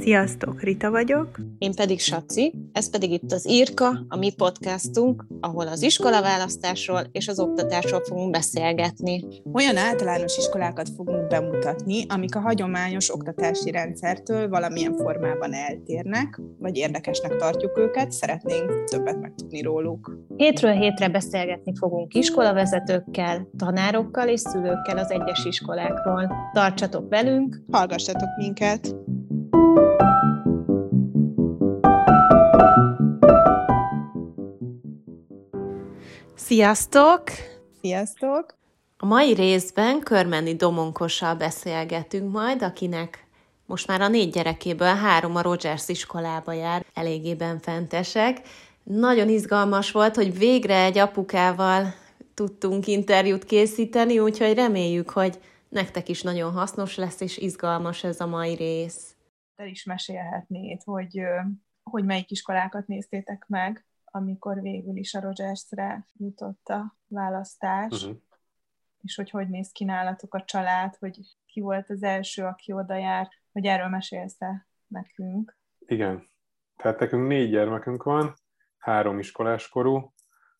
Sziasztok, Rita vagyok. Én pedig Saci, ez pedig itt az Írka, a mi podcastunk, ahol az iskolaválasztásról és az oktatásról fogunk beszélgetni. Olyan általános iskolákat fogunk bemutatni, amik a hagyományos oktatási rendszertől valamilyen formában eltérnek, vagy érdekesnek tartjuk őket, szeretnénk többet megtudni róluk. Hétről hétre beszélgetni fogunk iskolavezetőkkel, tanárokkal és szülőkkel az egyes iskolákról. Tartsatok velünk! Hallgassatok minket! Sziasztok! Sziasztok! A mai részben Körmeni Domonkossal beszélgetünk majd, akinek most már a négy gyerekéből három a Rogers iskolába jár, elégében fentesek. Nagyon izgalmas volt, hogy végre egy apukával tudtunk interjút készíteni, úgyhogy reméljük, hogy nektek is nagyon hasznos lesz és izgalmas ez a mai rész. Te is mesélhetnéd, hogy, hogy melyik iskolákat néztétek meg, amikor végül is a Rogersre jutott a választás, uh-huh. és hogy hogy néz ki nálatok a család, hogy ki volt az első, aki oda jár, hogy erről mesélsz nekünk. Igen. Tehát nekünk négy gyermekünk van, három iskoláskorú,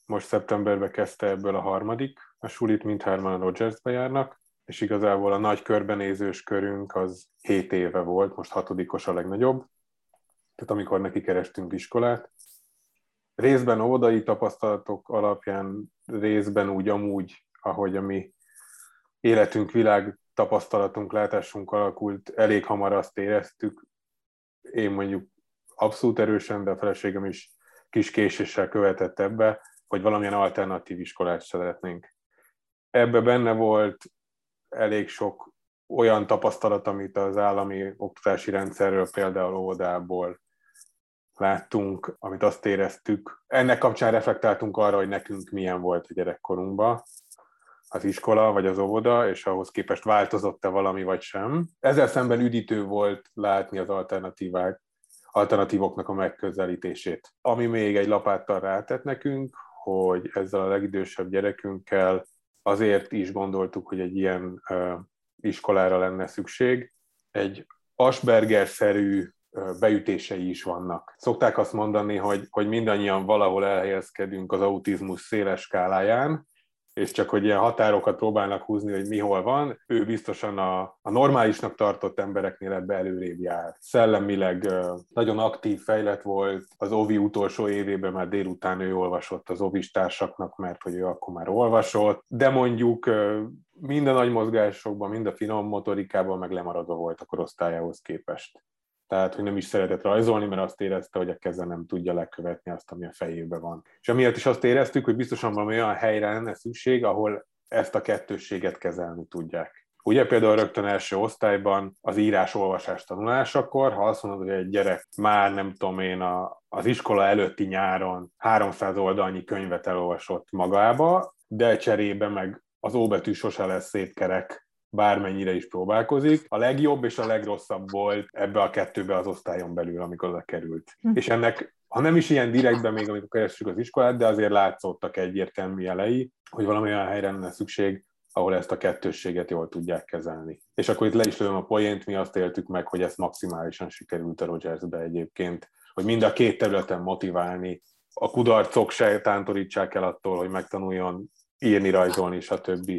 most szeptemberben kezdte ebből a harmadik, a sulit mindhárman a Rogersbe járnak, és igazából a nagy körbenézős körünk az 7 éve volt, most hatodikos a legnagyobb, tehát amikor neki kerestünk iskolát. Részben óvodai tapasztalatok alapján, részben úgy amúgy, ahogy a mi életünk, világ tapasztalatunk, látásunk alakult, elég hamar azt éreztük, én mondjuk abszolút erősen, de a feleségem is kis késéssel követett ebbe, hogy valamilyen alternatív iskolát szeretnénk. Ebbe benne volt elég sok olyan tapasztalat, amit az állami oktatási rendszerről, például óvodából láttunk, amit azt éreztük. Ennek kapcsán reflektáltunk arra, hogy nekünk milyen volt a gyerekkorunkban az iskola vagy az óvoda, és ahhoz képest változott-e valami vagy sem. Ezzel szemben üdítő volt látni az alternatívák, alternatívoknak a megközelítését. Ami még egy lapáttal rátett nekünk, hogy ezzel a legidősebb gyerekünkkel azért is gondoltuk, hogy egy ilyen uh, iskolára lenne szükség. Egy Asperger-szerű beütései is vannak. Szokták azt mondani, hogy, hogy mindannyian valahol elhelyezkedünk az autizmus széles skáláján, és csak hogy ilyen határokat próbálnak húzni, hogy mi hol van, ő biztosan a, a normálisnak tartott embereknél ebbe előrébb jár. Szellemileg nagyon aktív, fejlett volt, az OVI utolsó évében már délután ő olvasott az ovis társaknak, mert hogy ő akkor már olvasott, de mondjuk mind a nagy mozgásokban, mind a finom motorikában meg lemaradva volt a korosztályához képest tehát hogy nem is szeretett rajzolni, mert azt érezte, hogy a keze nem tudja lekövetni azt, ami a fejében van. És amiatt is azt éreztük, hogy biztosan valami olyan helyre lenne szükség, ahol ezt a kettősséget kezelni tudják. Ugye például rögtön első osztályban az írás-olvasás tanulásakor, ha azt mondod, hogy egy gyerek már nem tudom én a, az iskola előtti nyáron 300 oldalnyi könyvet elolvasott magába, de cserébe meg az óbetű sose lesz szép kerek bármennyire is próbálkozik. A legjobb és a legrosszabb volt ebbe a kettőbe az osztályon belül, amikor oda került. Hm. És ennek, ha nem is ilyen direktben még, amikor kerestük az iskolát, de azért látszottak egyértelmű jelei, hogy valami olyan helyre lenne szükség, ahol ezt a kettősséget jól tudják kezelni. És akkor itt le is lövöm a poént, mi azt éltük meg, hogy ezt maximálisan sikerült a Rogersbe egyébként, hogy mind a két területen motiválni, a kudarcok se tántorítsák el attól, hogy megtanuljon írni, rajzolni, stb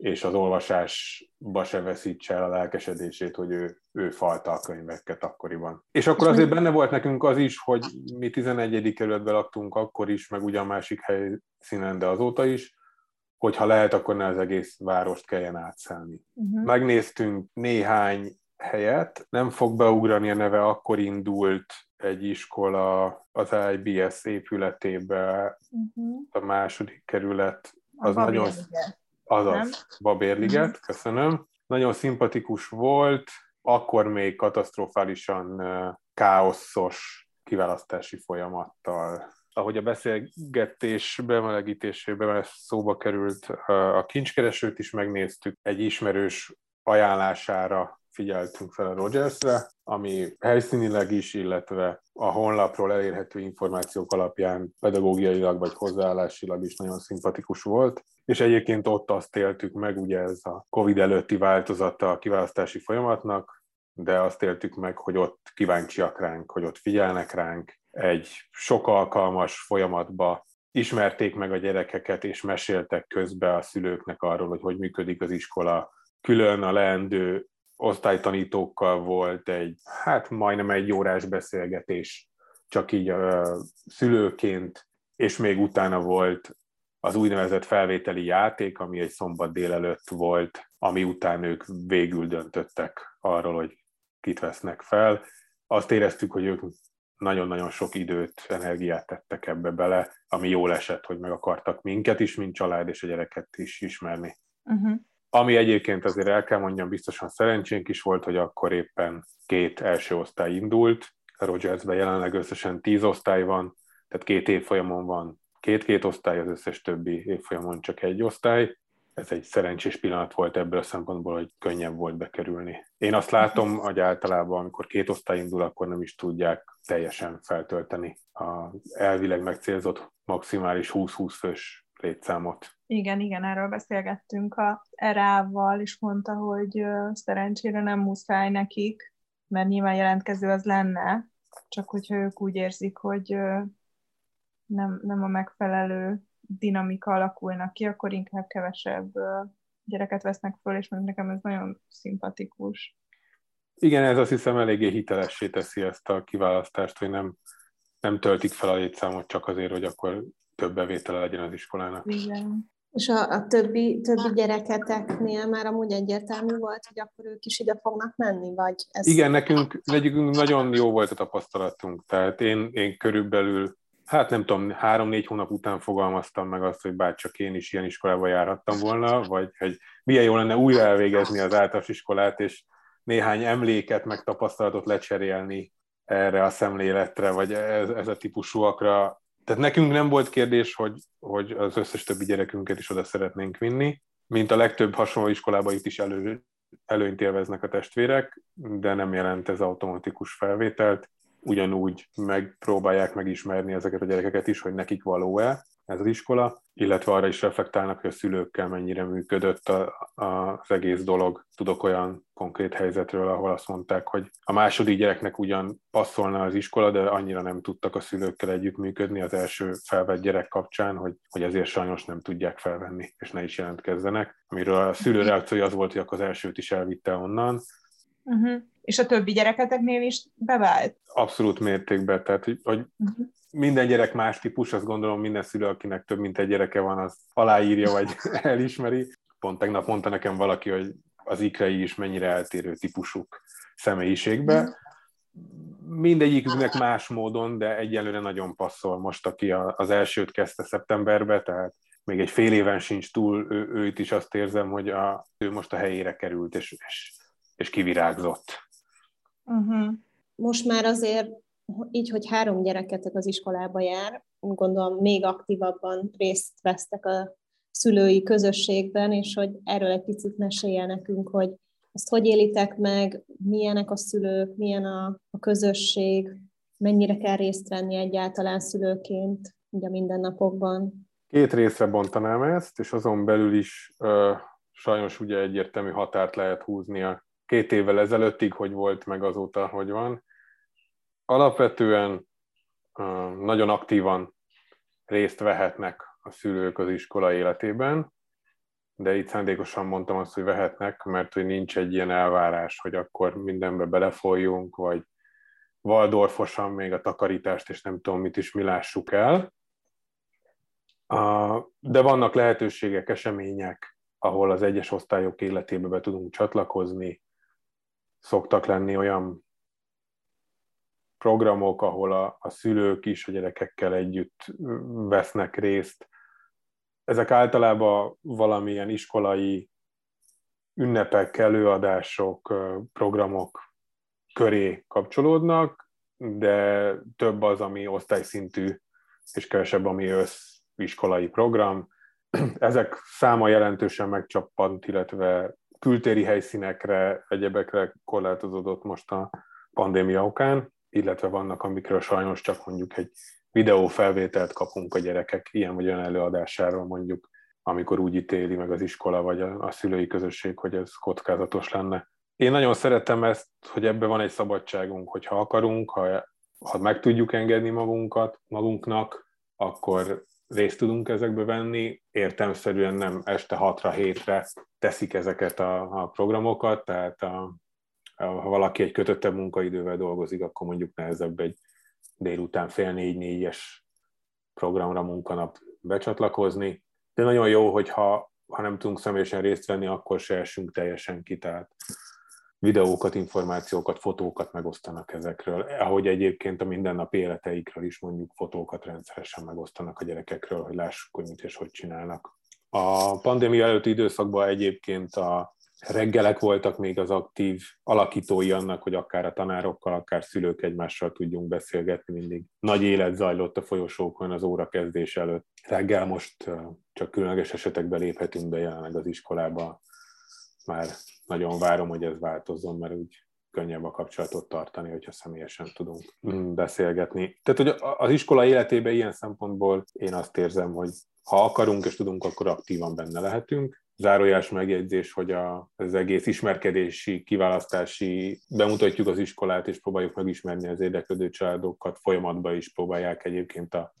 és az olvasásba se veszítse el a lelkesedését, hogy ő, ő falta a könyveket akkoriban. És akkor azért benne volt nekünk az is, hogy mi 11. kerületben laktunk akkor is, meg ugyan másik helyszínen, de azóta is, hogy ha lehet, akkor ne az egész várost kelljen átszelni. Uh-huh. Megnéztünk néhány helyet, nem fog beugrani a neve, akkor indult egy iskola az IBS épületébe, uh-huh. a második kerület, az a nagyon... Azaz, nem? Babérliget, mhm. köszönöm. Nagyon szimpatikus volt, akkor még katasztrofálisan káoszos kiválasztási folyamattal. Ahogy a beszélgetés bemelegítésében szóba került, a kincskeresőt is megnéztük, egy ismerős ajánlására figyeltünk fel a Rogersre, ami helyszínileg is, illetve a honlapról elérhető információk alapján pedagógiailag vagy hozzáállásilag is nagyon szimpatikus volt. És egyébként ott azt éltük meg, ugye ez a Covid előtti változata a kiválasztási folyamatnak, de azt éltük meg, hogy ott kíváncsiak ránk, hogy ott figyelnek ránk, egy sok alkalmas folyamatba ismerték meg a gyerekeket, és meséltek közbe a szülőknek arról, hogy hogy működik az iskola. Külön a leendő osztálytanítókkal volt egy, hát majdnem egy órás beszélgetés, csak így a szülőként, és még utána volt az úgynevezett felvételi játék, ami egy szombat délelőtt volt, ami után ők végül döntöttek arról, hogy kit vesznek fel. Azt éreztük, hogy ők nagyon-nagyon sok időt, energiát tettek ebbe bele, ami jól esett, hogy meg akartak minket is, mint család, és a gyereket is ismerni. Uh-huh. Ami egyébként azért el kell mondjam, biztosan szerencsénk is volt, hogy akkor éppen két első osztály indult, Rogersben jelenleg összesen tíz osztály van, tehát két évfolyamon van két-két osztály, az összes többi évfolyamon csak egy osztály. Ez egy szerencsés pillanat volt ebből a szempontból, hogy könnyebb volt bekerülni. Én azt látom, hogy általában, amikor két osztály indul, akkor nem is tudják teljesen feltölteni a elvileg megcélzott maximális 20-20 fős létszámot. Igen, igen, erről beszélgettünk a Erával, és mondta, hogy szerencsére nem muszáj nekik, mert nyilván jelentkező az lenne, csak hogyha ők úgy érzik, hogy nem, nem a megfelelő dinamika alakulnak ki, akkor inkább kevesebb gyereket vesznek föl, és mondjuk nekem ez nagyon szimpatikus. Igen, ez azt hiszem eléggé hitelessé teszi ezt a kiválasztást, hogy nem, nem töltik fel a létszámot csak azért, hogy akkor több bevétele legyen az iskolának. Igen. És a, a többi, többi gyereketeknél már amúgy egyértelmű volt, hogy akkor ők is ide fognak menni, vagy ez... Igen, nekünk, nekünk nagyon jó volt a tapasztalatunk, tehát én, én körülbelül hát nem tudom, három-négy hónap után fogalmaztam meg azt, hogy bárcsak én is ilyen iskolába járhattam volna, vagy hogy milyen jó lenne újra elvégezni az általános iskolát, és néhány emléket, meg tapasztalatot lecserélni erre a szemléletre, vagy ez, ez a típusúakra. Tehát nekünk nem volt kérdés, hogy, hogy az összes többi gyerekünket is oda szeretnénk vinni, mint a legtöbb hasonló iskolába itt is elő, előnyt élveznek a testvérek, de nem jelent ez automatikus felvételt. Ugyanúgy megpróbálják megismerni ezeket a gyerekeket is, hogy nekik való-e ez az iskola, illetve arra is reflektálnak, hogy a szülőkkel mennyire működött a, a, az egész dolog. Tudok olyan konkrét helyzetről, ahol azt mondták, hogy a második gyereknek ugyan passzolna az iskola, de annyira nem tudtak a szülőkkel együttműködni az első felvett gyerek kapcsán, hogy, hogy ezért sajnos nem tudják felvenni, és ne is jelentkezzenek. Amiről a szülő reakciója az volt, hogy akkor az elsőt is elvitte onnan, Uh-huh. És a többi gyereketeknél is bevált? Abszolút mértékben, tehát hogy, hogy uh-huh. Minden gyerek más típus, azt gondolom minden szülő, akinek több mint egy gyereke van, az aláírja vagy elismeri. Pont tegnap mondta nekem valaki, hogy az ikrei is mennyire eltérő típusuk személyiségbe. Mindegyiküknek más módon, de egyelőre nagyon passzol most, aki az elsőt kezdte szeptemberbe, tehát még egy fél éven sincs túl, ő, őt is azt érzem, hogy a, ő most a helyére került, és, és és kivirágzott. Uh-huh. Most már azért így, hogy három gyereketek az iskolába jár, gondolom még aktívabban részt vesztek a szülői közösségben, és hogy erről egy picit mesélje nekünk, hogy ezt hogy élitek meg, milyenek a szülők, milyen a, a közösség, mennyire kell részt venni egyáltalán szülőként ugye mindennapokban. Két részre bontanám ezt, és azon belül is ö, sajnos ugye egyértelmű határt lehet húzni a két évvel ezelőttig, hogy volt, meg azóta, hogy van. Alapvetően nagyon aktívan részt vehetnek a szülők az iskola életében, de itt szándékosan mondtam azt, hogy vehetnek, mert hogy nincs egy ilyen elvárás, hogy akkor mindenbe belefolyjunk, vagy Waldorfosan még a takarítást, és nem tudom mit is mi lássuk el. De vannak lehetőségek, események, ahol az egyes osztályok életébe be tudunk csatlakozni, szoktak lenni olyan programok, ahol a, a szülők is a gyerekekkel együtt vesznek részt. Ezek általában valamilyen iskolai ünnepek, előadások, programok köré kapcsolódnak, de több az, ami osztályszintű, és kevesebb, ami össziskolai program. Ezek száma jelentősen megcsappant, illetve kültéri helyszínekre, egyebekre korlátozódott most a pandémia okán, illetve vannak, amikről sajnos csak mondjuk egy videófelvételt kapunk a gyerekek ilyen vagy olyan előadásáról mondjuk, amikor úgy ítéli meg az iskola vagy a, a szülői közösség, hogy ez kockázatos lenne. én nagyon szeretem ezt, hogy ebben van egy szabadságunk, hogyha akarunk, ha, ha meg tudjuk engedni magunkat, magunknak, akkor részt tudunk ezekbe venni. Értelmszerűen nem este hatra hétre teszik ezeket a, a programokat, tehát a, ha valaki egy kötöttebb munkaidővel dolgozik, akkor mondjuk nehezebb egy délután fél négy-négyes programra munkanap becsatlakozni. De nagyon jó, hogyha ha nem tudunk személyesen részt venni, akkor se esünk teljesen ki, tehát videókat, információkat, fotókat megosztanak ezekről, ahogy egyébként a mindennapi életeikről is mondjuk fotókat rendszeresen megosztanak a gyerekekről, hogy lássuk, hogy mit és hogy csinálnak. A pandémia előtti időszakban egyébként a reggelek voltak még az aktív alakítói annak, hogy akár a tanárokkal, akár szülők egymással tudjunk beszélgetni mindig. Nagy élet zajlott a folyosókon az óra kezdés előtt. Reggel most csak különleges esetekben léphetünk be jelenleg az iskolába. Már nagyon várom, hogy ez változzon, mert úgy könnyebb a kapcsolatot tartani, hogyha személyesen tudunk beszélgetni. Tehát, hogy az iskola életében ilyen szempontból én azt érzem, hogy ha akarunk és tudunk, akkor aktívan benne lehetünk, zárójás megjegyzés, hogy a, az egész ismerkedési, kiválasztási, bemutatjuk az iskolát, és próbáljuk megismerni az érdeklődő családokat, folyamatban is próbálják egyébként a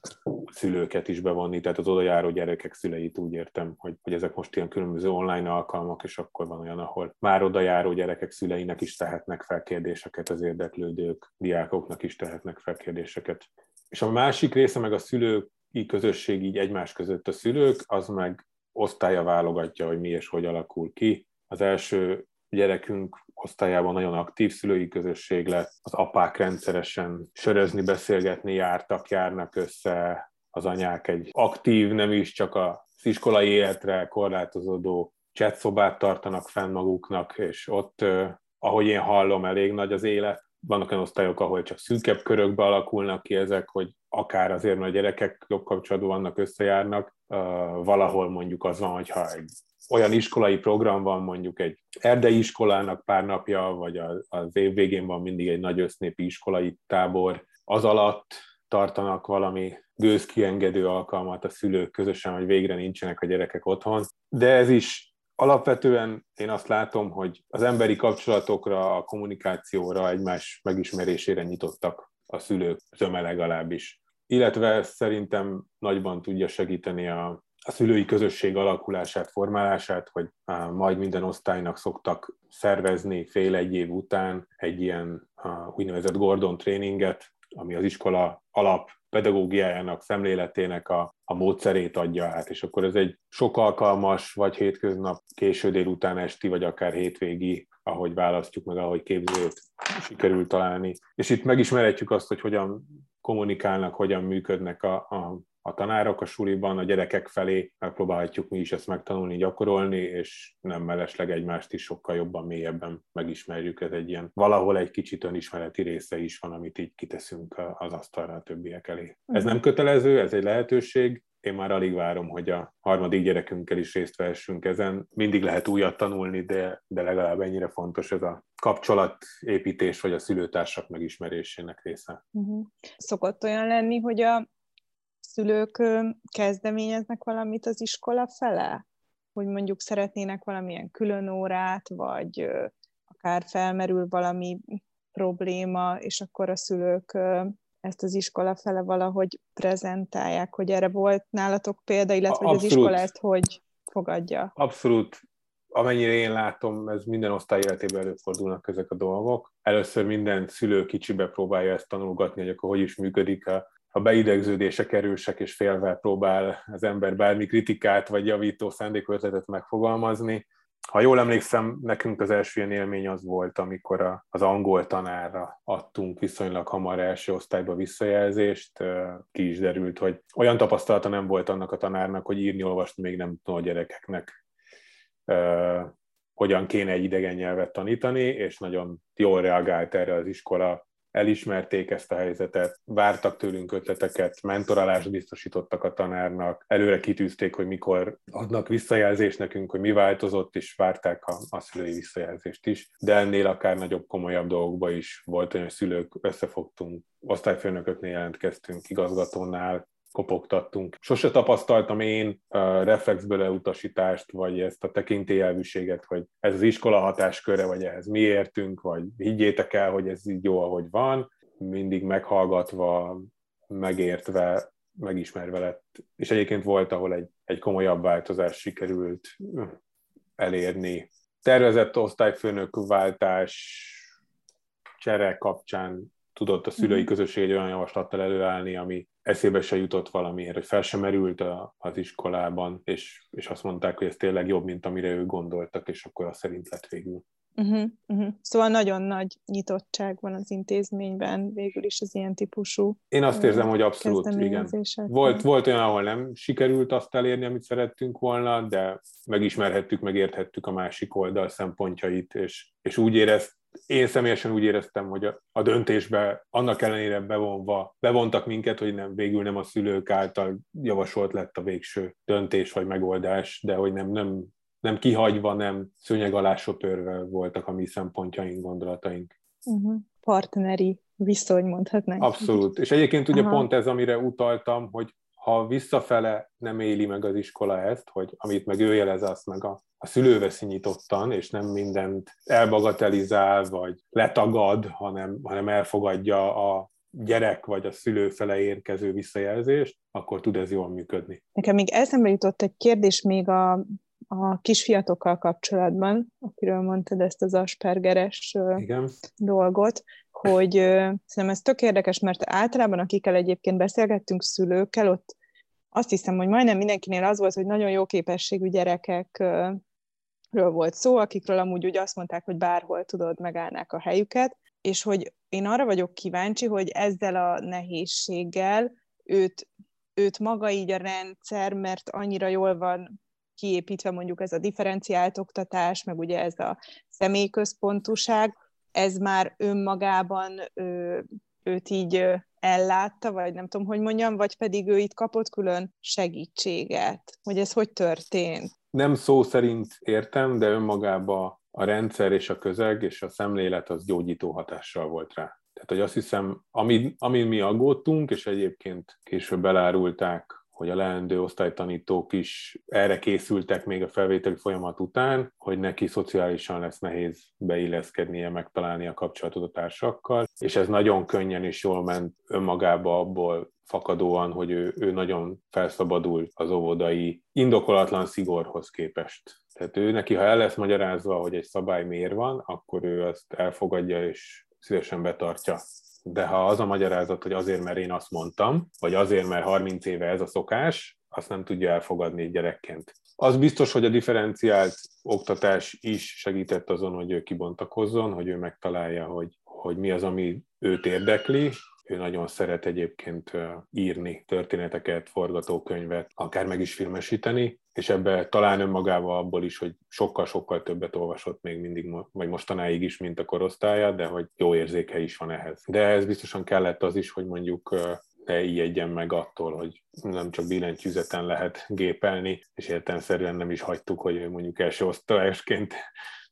szülőket is bevonni, tehát az oda járó gyerekek szüleit úgy értem, hogy, hogy ezek most ilyen különböző online alkalmak, és akkor van olyan, ahol már oda járó gyerekek szüleinek is tehetnek fel kérdéseket, az érdeklődők, diákoknak is tehetnek fel kérdéseket. És a másik része meg a szülők közösség így egymás között a szülők, az meg osztálya válogatja, hogy mi és hogy alakul ki. Az első gyerekünk osztályában nagyon aktív szülői közösség lett, az apák rendszeresen sörözni, beszélgetni jártak, járnak össze, az anyák egy aktív, nem is csak a iskolai életre korlátozódó csetszobát tartanak fenn maguknak, és ott, ahogy én hallom, elég nagy az élet. Vannak olyan osztályok, ahol csak szűkebb körökbe alakulnak ki ezek, hogy akár azért, mert a gyerekek jobb kapcsolatban vannak, összejárnak, valahol mondjuk az van, hogyha egy olyan iskolai program van, mondjuk egy erdei iskolának pár napja, vagy az év végén van mindig egy nagy össznépi iskolai tábor, az alatt tartanak valami gőzkiengedő alkalmat a szülők közösen, hogy végre nincsenek a gyerekek otthon. De ez is alapvetően én azt látom, hogy az emberi kapcsolatokra, a kommunikációra, egymás megismerésére nyitottak a szülők, zöme legalábbis. Illetve szerintem nagyban tudja segíteni a, a szülői közösség alakulását, formálását, hogy majd minden osztálynak szoktak szervezni fél egy év után egy ilyen úgynevezett Gordon tréninget, ami az iskola alap pedagógiájának, szemléletének a, a módszerét adja át, és akkor ez egy sok alkalmas, vagy hétköznap, késő délután esti, vagy akár hétvégi, ahogy választjuk meg, ahogy képzőt sikerül találni. És itt megismerhetjük azt, hogy hogyan kommunikálnak, hogyan működnek a, a, a tanárok a suliban, a gyerekek felé, megpróbálhatjuk mi is ezt megtanulni, gyakorolni, és nem mellesleg egymást is sokkal jobban, mélyebben megismerjük. Ez egy ilyen valahol egy kicsit önismereti része is van, amit így kiteszünk az asztalra a többiek elé. Ez nem kötelező, ez egy lehetőség, én már alig várom, hogy a harmadik gyerekünkkel is részt vehessünk ezen. Mindig lehet újat tanulni, de, de legalább ennyire fontos ez a kapcsolatépítés, vagy a szülőtársak megismerésének része. Uh-huh. Szokott olyan lenni, hogy a szülők kezdeményeznek valamit az iskola fele? Hogy mondjuk szeretnének valamilyen külön órát, vagy akár felmerül valami probléma, és akkor a szülők ezt az iskola fele valahogy prezentálják, hogy erre volt nálatok példa, illetve hogy az iskola ezt hogy fogadja? Abszolút. Amennyire én látom, ez minden osztály életében előfordulnak ezek a dolgok. Először minden szülő kicsibe próbálja ezt tanulgatni, hogy akkor hogy is működik a, a beidegződések erősek, és félve próbál az ember bármi kritikát vagy javító szándékötletet megfogalmazni ha jól emlékszem, nekünk az első ilyen élmény az volt, amikor az angol tanárra adtunk viszonylag hamar első osztályba visszajelzést. Ki is derült, hogy olyan tapasztalata nem volt annak a tanárnak, hogy írni, olvasni még nem tudó a gyerekeknek hogyan kéne egy idegen nyelvet tanítani, és nagyon jól reagált erre az iskola elismerték ezt a helyzetet, vártak tőlünk ötleteket, mentorálást biztosítottak a tanárnak, előre kitűzték, hogy mikor adnak visszajelzést nekünk, hogy mi változott, és várták a, a szülői visszajelzést is. De ennél akár nagyobb, komolyabb dolgokba is volt, hogy a szülők összefogtunk, osztályfőnököknél jelentkeztünk, igazgatónál, kopogtattunk. Sose tapasztaltam én reflexből utasítást, vagy ezt a tekintélyelvűséget, hogy ez az iskola hatásköre, vagy ehhez mi értünk, vagy higgyétek el, hogy ez így jó, ahogy van. Mindig meghallgatva, megértve, megismerve lett. És egyébként volt, ahol egy, egy komolyabb változás sikerült elérni. Tervezett osztályfőnök váltás csere kapcsán tudott a szülői mhm. közösség egy olyan javaslattal előállni, ami eszébe se jutott valamiért, hogy fel sem merült a, az iskolában, és, és azt mondták, hogy ez tényleg jobb, mint amire ők gondoltak, és akkor az szerint lett végül. Uh-huh, uh-huh. Szóval nagyon nagy nyitottság van az intézményben végül is az ilyen típusú Én azt érzem, hogy abszolút, igen. Volt, volt olyan, ahol nem sikerült azt elérni, amit szerettünk volna, de megismerhettük, megérthettük a másik oldal szempontjait, és, és úgy érezt, én személyesen úgy éreztem, hogy a, a döntésbe annak ellenére bevonva, bevontak minket, hogy nem, végül nem a szülők által javasolt lett a végső döntés vagy megoldás, de hogy nem, nem, nem kihagyva, nem szőnyeg alá söpörve voltak a mi szempontjaink, gondolataink. Uh-huh. Partneri viszony, mondhatnánk. Abszolút. És egyébként ugye Aha. pont ez, amire utaltam, hogy ha visszafele nem éli meg az iskola ezt, hogy amit meg ő jelez, azt meg a, a szülő veszi nyitottan, és nem mindent elbagatelizál, vagy letagad, hanem, hanem elfogadja a gyerek vagy a szülő fele érkező visszajelzést, akkor tud ez jól működni. Nekem még eszembe jutott egy kérdés még a, a kisfiatokkal kapcsolatban, akiről mondtad ezt az aspergeres Igen. dolgot, hogy szerintem ez tök érdekes, mert általában akikkel egyébként beszélgettünk szülőkkel, ott azt hiszem, hogy majdnem mindenkinél az volt, hogy nagyon jó képességű gyerekekről volt szó, akikről amúgy úgy azt mondták, hogy bárhol tudod, megállnák a helyüket, és hogy én arra vagyok kíváncsi, hogy ezzel a nehézséggel őt, őt maga így a rendszer, mert annyira jól van kiépítve mondjuk ez a differenciált oktatás, meg ugye ez a személyközpontúság, ez már önmagában ő, őt így ellátta, vagy nem tudom, hogy mondjam, vagy pedig ő itt kapott külön segítséget, hogy ez hogy történt? Nem szó szerint értem, de önmagában a rendszer és a közeg és a szemlélet az gyógyító hatással volt rá. Tehát, hogy azt hiszem, amin, amin mi aggódtunk, és egyébként később elárulták hogy a leendő osztálytanítók is erre készültek még a felvételi folyamat után, hogy neki szociálisan lesz nehéz beilleszkednie, megtalálni a kapcsolatot a társakkal, és ez nagyon könnyen és jól ment önmagába abból fakadóan, hogy ő, ő nagyon felszabadult az óvodai indokolatlan szigorhoz képest. Tehát ő neki, ha el lesz magyarázva, hogy egy szabály miért van, akkor ő azt elfogadja és szívesen betartja de ha az a magyarázat, hogy azért, mert én azt mondtam, vagy azért, mert 30 éve ez a szokás, azt nem tudja elfogadni egy gyerekként. Az biztos, hogy a differenciált oktatás is segített azon, hogy ő kibontakozzon, hogy ő megtalálja, hogy, hogy mi az, ami őt érdekli, ő nagyon szeret egyébként írni történeteket, forgatókönyvet, akár meg is filmesíteni, és ebbe talán önmagával abból is, hogy sokkal-sokkal többet olvasott még mindig, vagy mostanáig is, mint a korosztálya, de hogy jó érzéke is van ehhez. De ez biztosan kellett az is, hogy mondjuk ne ijedjen meg attól, hogy nem csak billentyűzeten lehet gépelni, és értelmszerűen nem is hagytuk, hogy ő mondjuk első osztályosként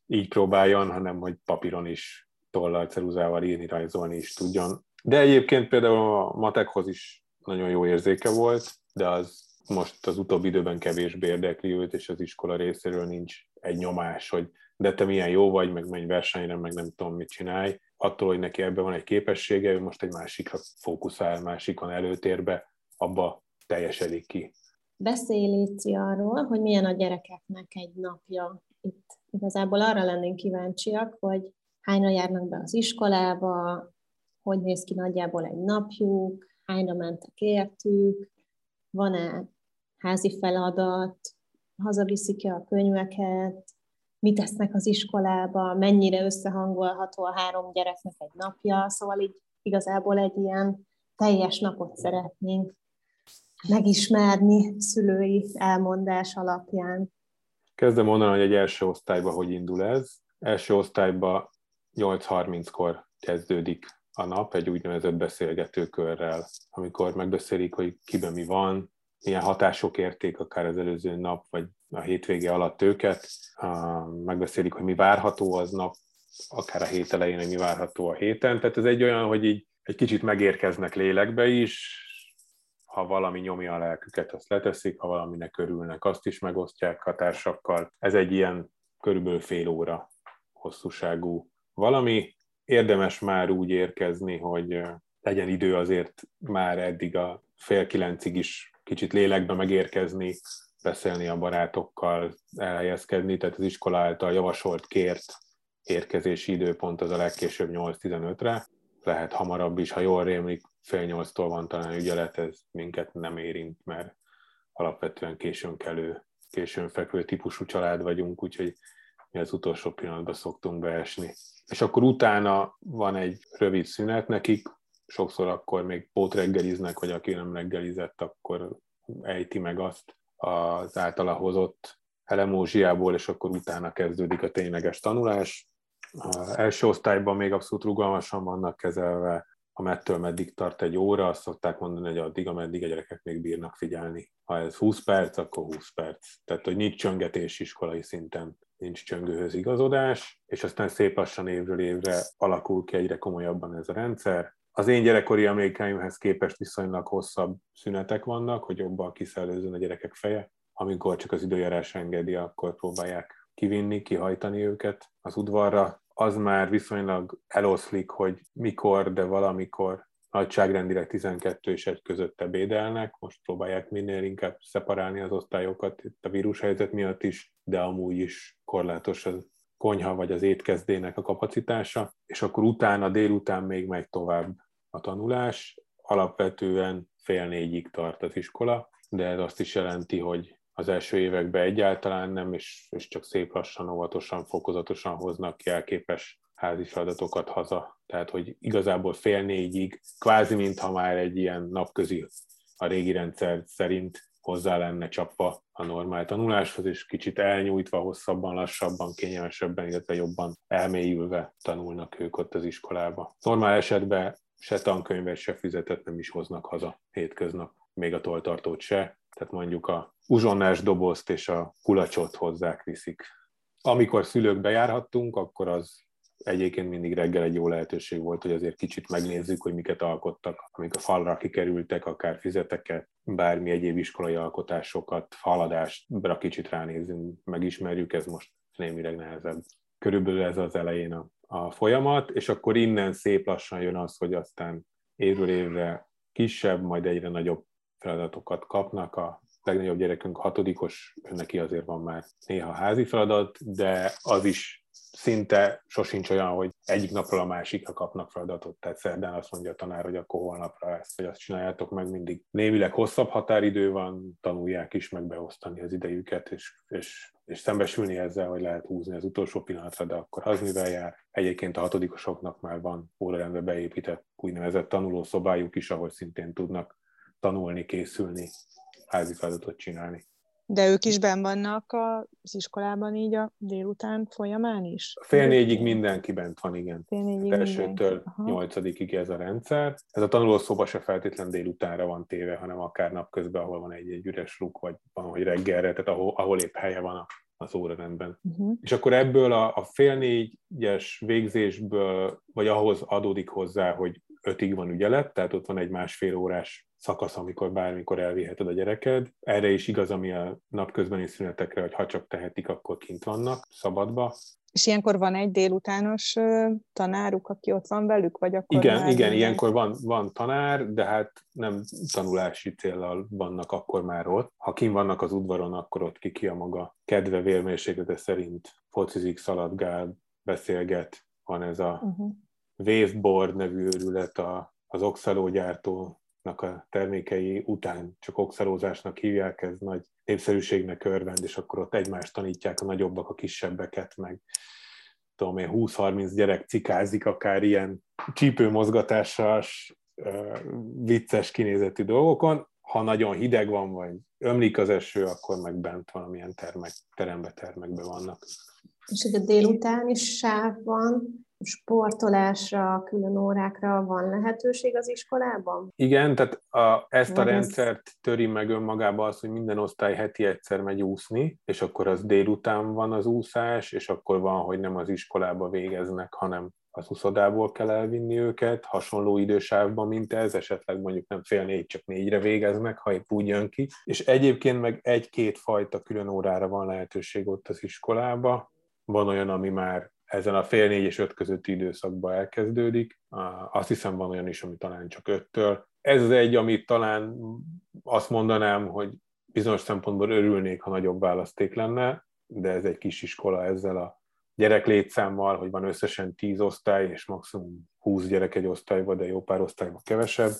így próbáljon, hanem hogy papíron is tollal, ceruzával írni, rajzolni is tudjon. De egyébként például a matekhoz is nagyon jó érzéke volt, de az most az utóbbi időben kevésbé érdekli őt, és az iskola részéről nincs egy nyomás, hogy de te milyen jó vagy, meg menj versenyre, meg nem tudom, mit csinálj. Attól, hogy neki ebben van egy képessége, ő most egy másikra fókuszál, másik van előtérbe, abba teljesedik ki. Beszélj Léci arról, hogy milyen a gyerekeknek egy napja itt. Igazából arra lennénk kíváncsiak, hogy hányra járnak be az iskolába, hogy néz ki nagyjából egy napjuk, hányra mentek értük, van-e házi feladat, hazaviszik-e a könyveket, mit tesznek az iskolába, mennyire összehangolható a három gyereknek egy napja, szóval így igazából egy ilyen teljes napot szeretnénk megismerni szülői elmondás alapján. Kezdem mondani, hogy egy első osztályban hogy indul ez. Első osztályban 8.30-kor kezdődik a nap egy úgynevezett beszélgetőkörrel, amikor megbeszélik, hogy kiben mi van, milyen hatások érték akár az előző nap, vagy a hétvége alatt őket, megbeszélik, hogy mi várható az nap, akár a hét elején, hogy mi várható a héten. Tehát ez egy olyan, hogy így egy kicsit megérkeznek lélekbe is, ha valami nyomja a lelküket, azt leteszik, ha valaminek örülnek, azt is megosztják a társakkal. Ez egy ilyen körülbelül fél óra hosszúságú valami. Érdemes már úgy érkezni, hogy legyen idő azért már eddig a fél kilencig is kicsit lélekbe megérkezni, beszélni a barátokkal, elhelyezkedni, tehát az iskola által javasolt, kért érkezési időpont az a legkésőbb 8-15-re, lehet hamarabb is, ha jól rémlik, fél nyolctól van talán ügyelet, ez minket nem érint, mert alapvetően későn kelő, későn fekvő típusú család vagyunk, úgyhogy mi az utolsó pillanatban szoktunk beesni. És akkor utána van egy rövid szünet nekik, sokszor akkor még pótreggeliznek, vagy aki nem reggelizett, akkor ejti meg azt az általa hozott elemózsiából, és akkor utána kezdődik a tényleges tanulás. Az első osztályban még abszolút rugalmasan vannak kezelve, ha mettől meddig tart egy óra, azt szokták mondani, hogy addig, ameddig a gyerekek még bírnak figyelni. Ha ez 20 perc, akkor 20 perc. Tehát, hogy nincs csöngetés iskolai szinten, nincs csöngőhöz igazodás, és aztán szép lassan évről évre alakul ki egyre komolyabban ez a rendszer. Az én gyerekkori emlékeimhez képest viszonylag hosszabb szünetek vannak, hogy jobban kiszellőzön a gyerekek feje. Amikor csak az időjárás engedi, akkor próbálják kivinni, kihajtani őket az udvarra. Az már viszonylag eloszlik, hogy mikor, de valamikor nagyságrendileg 12 és egy között ebédelnek, most próbálják minél inkább szeparálni az osztályokat itt a vírushelyzet miatt is, de amúgy is korlátos az konyha vagy az étkezdének a kapacitása, és akkor utána délután még megy tovább a tanulás, alapvetően fél négyig tart az iskola, de ez azt is jelenti, hogy az első években egyáltalán nem, és, és csak szép lassan, óvatosan, fokozatosan hoznak jelképes házi feladatokat haza. Tehát, hogy igazából fél négyig, kvázi mintha már egy ilyen napközi a régi rendszer szerint hozzá lenne csapva a normál tanuláshoz, és kicsit elnyújtva, hosszabban, lassabban, kényelmesebben, illetve jobban elmélyülve tanulnak ők ott az iskolába. Normál esetben se tankönyvet, se füzetet nem is hoznak haza hétköznap, még a toltartót se, tehát mondjuk a uzsonnás dobozt és a kulacsot hozzák viszik. Amikor szülők bejárhattunk, akkor az egyébként mindig reggel egy jó lehetőség volt, hogy azért kicsit megnézzük, hogy miket alkottak, amik a falra kikerültek, akár fizeteket, bármi egyéb iskolai alkotásokat, faladást, kicsit ránézzünk, megismerjük, ez most némileg nehezebb. Körülbelül ez az elején a, a folyamat, és akkor innen szép lassan jön az, hogy aztán évről évre kisebb, majd egyre nagyobb feladatokat kapnak. A legnagyobb gyerekünk hatodikos, neki azért van már néha házi feladat, de az is szinte sosincs olyan, hogy egyik napról a másikra kapnak feladatot, tehát szerdán azt mondja a tanár, hogy akkor holnapra ezt vagy azt csináljátok meg mindig. Némileg hosszabb határidő van, tanulják is meg beosztani az idejüket, és, és, és szembesülni ezzel, hogy lehet húzni az utolsó pillanatra, de akkor az mivel jár. Egyébként a hatodikosoknak már van órarendbe beépített úgynevezett tanulószobájuk is, ahol szintén tudnak tanulni, készülni, házi feladatot csinálni. De ők is ben vannak az iskolában így a délután folyamán is? Fél négyig mindenki bent van, igen. Fél négyig Elsőtől nyolcadikig ez a rendszer. Ez a tanulószoba se feltétlen délutánra van téve, hanem akár napközben, ahol van egy, egy üres luk, vagy van, hogy reggelre, tehát ahol, ahol épp helye van az órarendben. Uh-huh. És akkor ebből a, a fél négyes végzésből, vagy ahhoz adódik hozzá, hogy ötig van ügyelet, tehát ott van egy másfél órás szakasz, amikor bármikor elviheted a gyereked. Erre is igaz, ami a napközbeni szünetekre, hogy ha csak tehetik, akkor kint vannak, szabadba. És ilyenkor van egy délutános tanáruk, aki ott van velük, vagy akkor Igen, igen, minden... ilyenkor van, van tanár, de hát nem tanulási céllal vannak akkor már ott. Ha kim vannak az udvaron, akkor ott ki ki a maga kedve vérmérséklete szerint focizik, szaladgál, beszélget. Van ez a uh-huh. Waveboard nevű őrület a, az oxalógyártó a termékei után csak oxalózásnak hívják, ez nagy népszerűségnek örvend, és akkor ott egymást tanítják a nagyobbak a kisebbeket, meg tudom én, 20-30 gyerek cikázik akár ilyen csípőmozgatással, vicces kinézetű dolgokon. Ha nagyon hideg van, vagy ömlik az eső, akkor meg bent valamilyen termek, terembe, termekbe vannak. És hogy a is sáv van, sportolásra, külön órákra van lehetőség az iskolában? Igen, tehát a, ezt a rendszert töri meg önmagába az, hogy minden osztály heti egyszer megy úszni, és akkor az délután van az úszás, és akkor van, hogy nem az iskolába végeznek, hanem az uszodából kell elvinni őket, hasonló idősávban, mint ez, esetleg mondjuk nem fél négy, csak négyre végeznek, ha épp úgy jön ki. És egyébként meg egy-két fajta külön órára van lehetőség ott az iskolába. Van olyan, ami már ezen a fél négy és öt közötti időszakban elkezdődik. Azt hiszem van olyan is, ami talán csak öttől. Ez az egy, amit talán azt mondanám, hogy bizonyos szempontból örülnék, ha nagyobb választék lenne, de ez egy kis iskola ezzel a gyerek létszámmal, hogy van összesen 10 osztály, és maximum 20 gyerek egy osztályban, de jó pár osztályban kevesebb.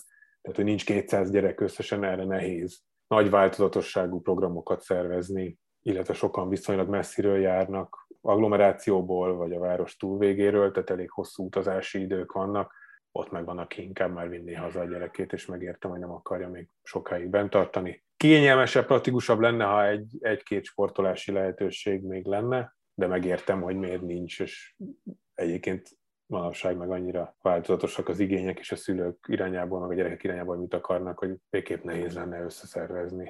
Tehát, hogy nincs 200 gyerek összesen, erre nehéz nagy változatosságú programokat szervezni, illetve sokan viszonylag messziről járnak, agglomerációból, vagy a város túlvégéről, tehát elég hosszú utazási idők vannak, ott meg van, aki inkább már vinné haza a gyerekét, és megértem, hogy nem akarja még sokáig bent tartani. Kényelmesebb, praktikusabb lenne, ha egy, egy-két sportolási lehetőség még lenne, de megértem, hogy miért nincs, és egyébként manapság meg annyira változatosak az igények és a szülők irányából, meg a gyerekek irányából, mit akarnak, hogy végképp nehéz lenne összeszervezni.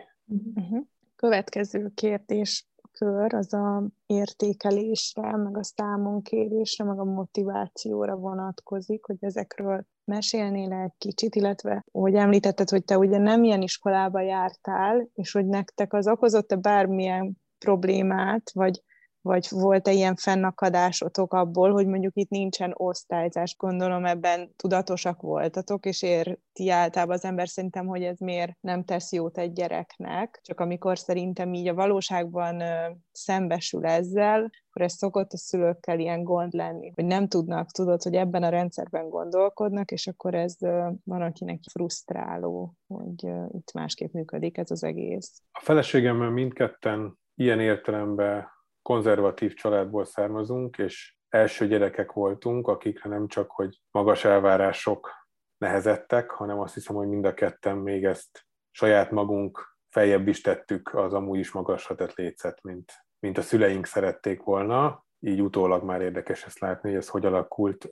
Uh-huh. Következő kérdés kör az a értékelésre, meg a számonkérésre, meg a motivációra vonatkozik, hogy ezekről mesélnél egy kicsit, illetve, hogy említetted, hogy te ugye nem ilyen iskolába jártál, és hogy nektek az okozott-e bármilyen problémát, vagy vagy volt-e ilyen fennakadásotok abból, hogy mondjuk itt nincsen osztályzás, gondolom ebben tudatosak voltatok, és érti általában az ember szerintem, hogy ez miért nem tesz jót egy gyereknek, csak amikor szerintem így a valóságban szembesül ezzel, akkor ez szokott a szülőkkel ilyen gond lenni, hogy nem tudnak, tudod, hogy ebben a rendszerben gondolkodnak, és akkor ez van, akinek frusztráló, hogy itt másképp működik ez az egész. A feleségemmel mindketten ilyen értelemben konzervatív családból származunk, és első gyerekek voltunk, akikre nem csak, hogy magas elvárások nehezettek, hanem azt hiszem, hogy mind a ketten még ezt saját magunk feljebb is tettük az amúgy is magasra tett lécet, mint, mint a szüleink szerették volna. Így utólag már érdekes ezt látni, hogy ez hogy alakult.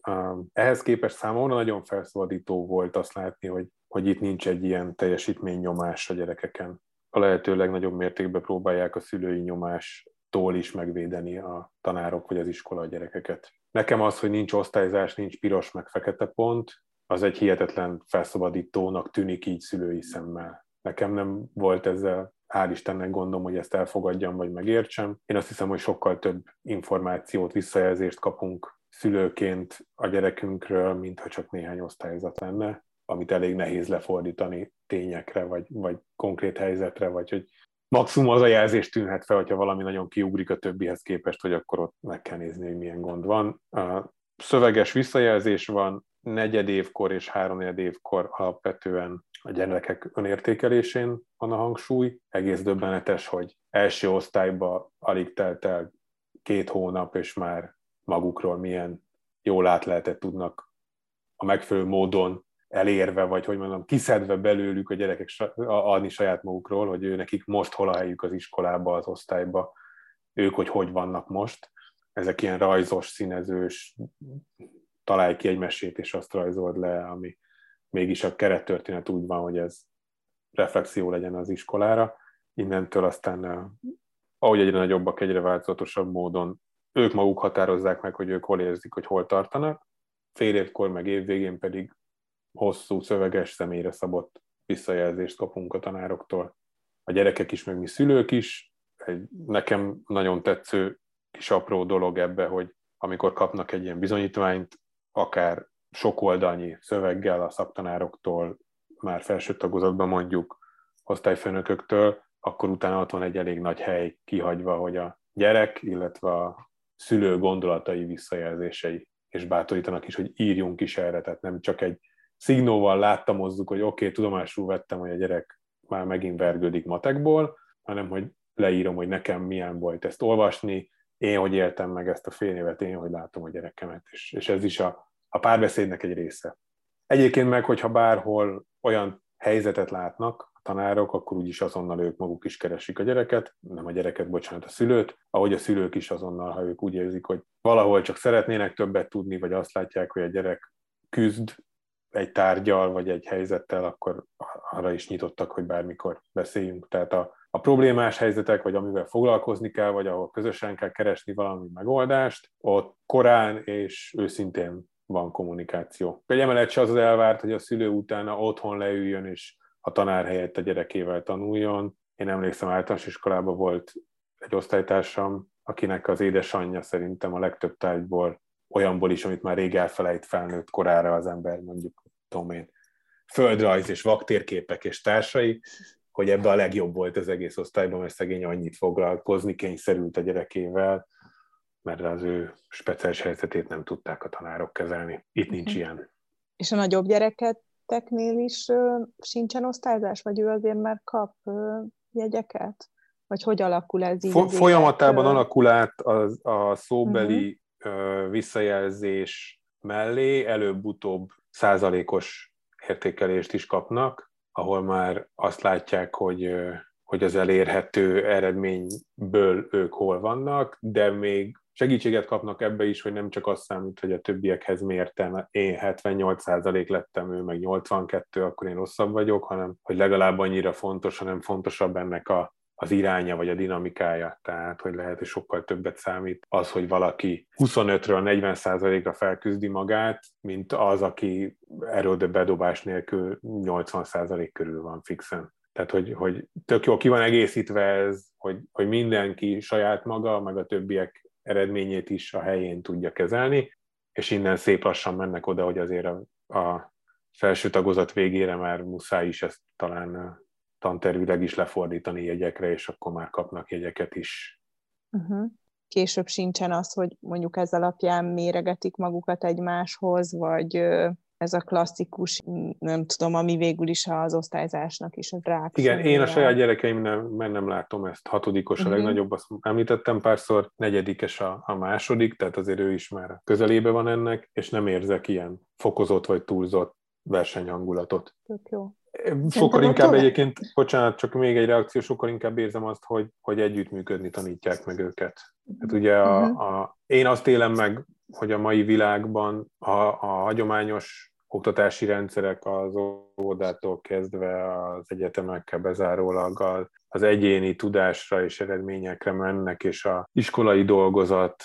Ehhez képest számomra nagyon felszabadító volt azt látni, hogy, hogy itt nincs egy ilyen teljesítménynyomás a gyerekeken. A lehető legnagyobb mértékben próbálják a szülői nyomás tól is megvédeni a tanárok vagy az iskola a gyerekeket. Nekem az, hogy nincs osztályzás, nincs piros meg fekete pont, az egy hihetetlen felszabadítónak tűnik így szülői szemmel. Nekem nem volt ezzel hál' Istennek gondom, hogy ezt elfogadjam vagy megértsem. Én azt hiszem, hogy sokkal több információt, visszajelzést kapunk szülőként a gyerekünkről, mintha csak néhány osztályzat lenne, amit elég nehéz lefordítani tényekre, vagy, vagy konkrét helyzetre, vagy hogy maximum az a jelzés tűnhet fel, hogyha valami nagyon kiugrik a többihez képest, hogy akkor ott meg kell nézni, hogy milyen gond van. Szöveges visszajelzés van, negyed évkor és három évkor alapvetően a gyerekek önértékelésén van a hangsúly. Egész döbbenetes, hogy első osztályba alig telt el két hónap, és már magukról milyen jól átlehetett tudnak a megfelelő módon elérve, vagy hogy mondom, kiszedve belőlük a gyerekek adni saját magukról, hogy ő nekik most hol a helyük az iskolába, az osztályba, ők hogy hogy vannak most. Ezek ilyen rajzos, színezős, találj ki egy mesét, és azt rajzold le, ami mégis a kerettörténet úgy van, hogy ez reflexió legyen az iskolára. Innentől aztán, ahogy egyre nagyobbak, egyre változatosabb módon ők maguk határozzák meg, hogy ők hol érzik, hogy hol tartanak, fél évkor, meg év végén pedig hosszú, szöveges, személyre szabott visszajelzést kapunk a tanároktól. A gyerekek is, meg mi szülők is. Egy nekem nagyon tetsző kis apró dolog ebbe, hogy amikor kapnak egy ilyen bizonyítványt, akár sok oldalnyi szöveggel a szaktanároktól, már felső tagozatban mondjuk osztályfőnököktől, akkor utána ott van egy elég nagy hely kihagyva, hogy a gyerek, illetve a szülő gondolatai visszajelzései, és bátorítanak is, hogy írjunk is erre, tehát nem csak egy szignóval láttamozzuk, hogy oké, okay, tudomásul vettem, hogy a gyerek már megint vergődik matekból, hanem hogy leírom, hogy nekem milyen volt ezt olvasni, én hogy éltem meg ezt a fél évet, én hogy látom a gyerekemet, és, és ez is a, a párbeszédnek egy része. Egyébként meg, hogyha bárhol olyan helyzetet látnak a tanárok, akkor úgyis azonnal ők maguk is keresik a gyereket, nem a gyereket, bocsánat, a szülőt, ahogy a szülők is azonnal, ha ők úgy érzik, hogy valahol csak szeretnének többet tudni, vagy azt látják, hogy a gyerek küzd egy tárgyal vagy egy helyzettel, akkor arra is nyitottak, hogy bármikor beszéljünk. Tehát a, a problémás helyzetek, vagy amivel foglalkozni kell, vagy ahol közösen kell keresni valami megoldást, ott korán és őszintén van kommunikáció. Egy emelet se az az elvárt, hogy a szülő utána otthon leüljön, és a tanár helyett a gyerekével tanuljon. Én emlékszem, általános iskolában volt egy osztálytársam, akinek az édesanyja szerintem a legtöbb tárgyból olyanból is, amit már rég elfelejt felnőtt korára az ember, mondjuk, tudom én, földrajz és vaktérképek és társai, hogy ebbe a legjobb volt az egész osztályban, mert szegény annyit foglalkozni kényszerült a gyerekével, mert az ő speciális helyzetét nem tudták a tanárok kezelni. Itt nincs uh-huh. ilyen. És a nagyobb gyereketeknél is uh, sincsen osztályzás, vagy ő azért már kap uh, jegyeket? Vagy hogy alakul ez így? Fo- folyamatában élet, alakul át az, a szóbeli uh-huh. visszajelzés mellé, előbb-utóbb százalékos értékelést is kapnak, ahol már azt látják, hogy, hogy az elérhető eredményből ők hol vannak, de még segítséget kapnak ebbe is, hogy nem csak azt számít, hogy a többiekhez mértem, én 78% lettem, ő meg 82, akkor én rosszabb vagyok, hanem hogy legalább annyira fontos, hanem fontosabb ennek a, az iránya vagy a dinamikája, tehát hogy lehet, hogy sokkal többet számít az, hogy valaki 25-ről 40%-ra felküzdi magát, mint az, aki erről de bedobás nélkül 80% körül van fixen. Tehát, hogy, hogy tök jó, ki van egészítve ez, hogy, hogy mindenki saját maga, meg a többiek eredményét is a helyén tudja kezelni, és innen szép lassan mennek oda, hogy azért a, a felső tagozat végére már muszáj is ezt talán tantervileg is lefordítani jegyekre, és akkor már kapnak jegyeket is. Uh-huh. Később sincsen az, hogy mondjuk ez alapján méregetik magukat egymáshoz, vagy ez a klasszikus, nem tudom, ami végül is az osztályzásnak is a. Igen, én a saját gyerekeimnek nem, nem látom ezt. Hatodikos a mhm. legnagyobb, azt említettem párszor, negyedikes a, a második, tehát azért ő is már közelébe van ennek, és nem érzek ilyen fokozott vagy túlzott versenyhangulatot. Tök jó. Sokkal inkább egyébként, bocsánat, csak még egy reakció, sokkal inkább érzem azt, hogy, hogy együttműködni tanítják meg őket. Hát ugye a, uh-huh. a, én azt élem meg, hogy a mai világban a, a hagyományos oktatási rendszerek az óvodától kezdve az egyetemekkel bezárólag az egyéni tudásra és eredményekre mennek, és a iskolai dolgozat,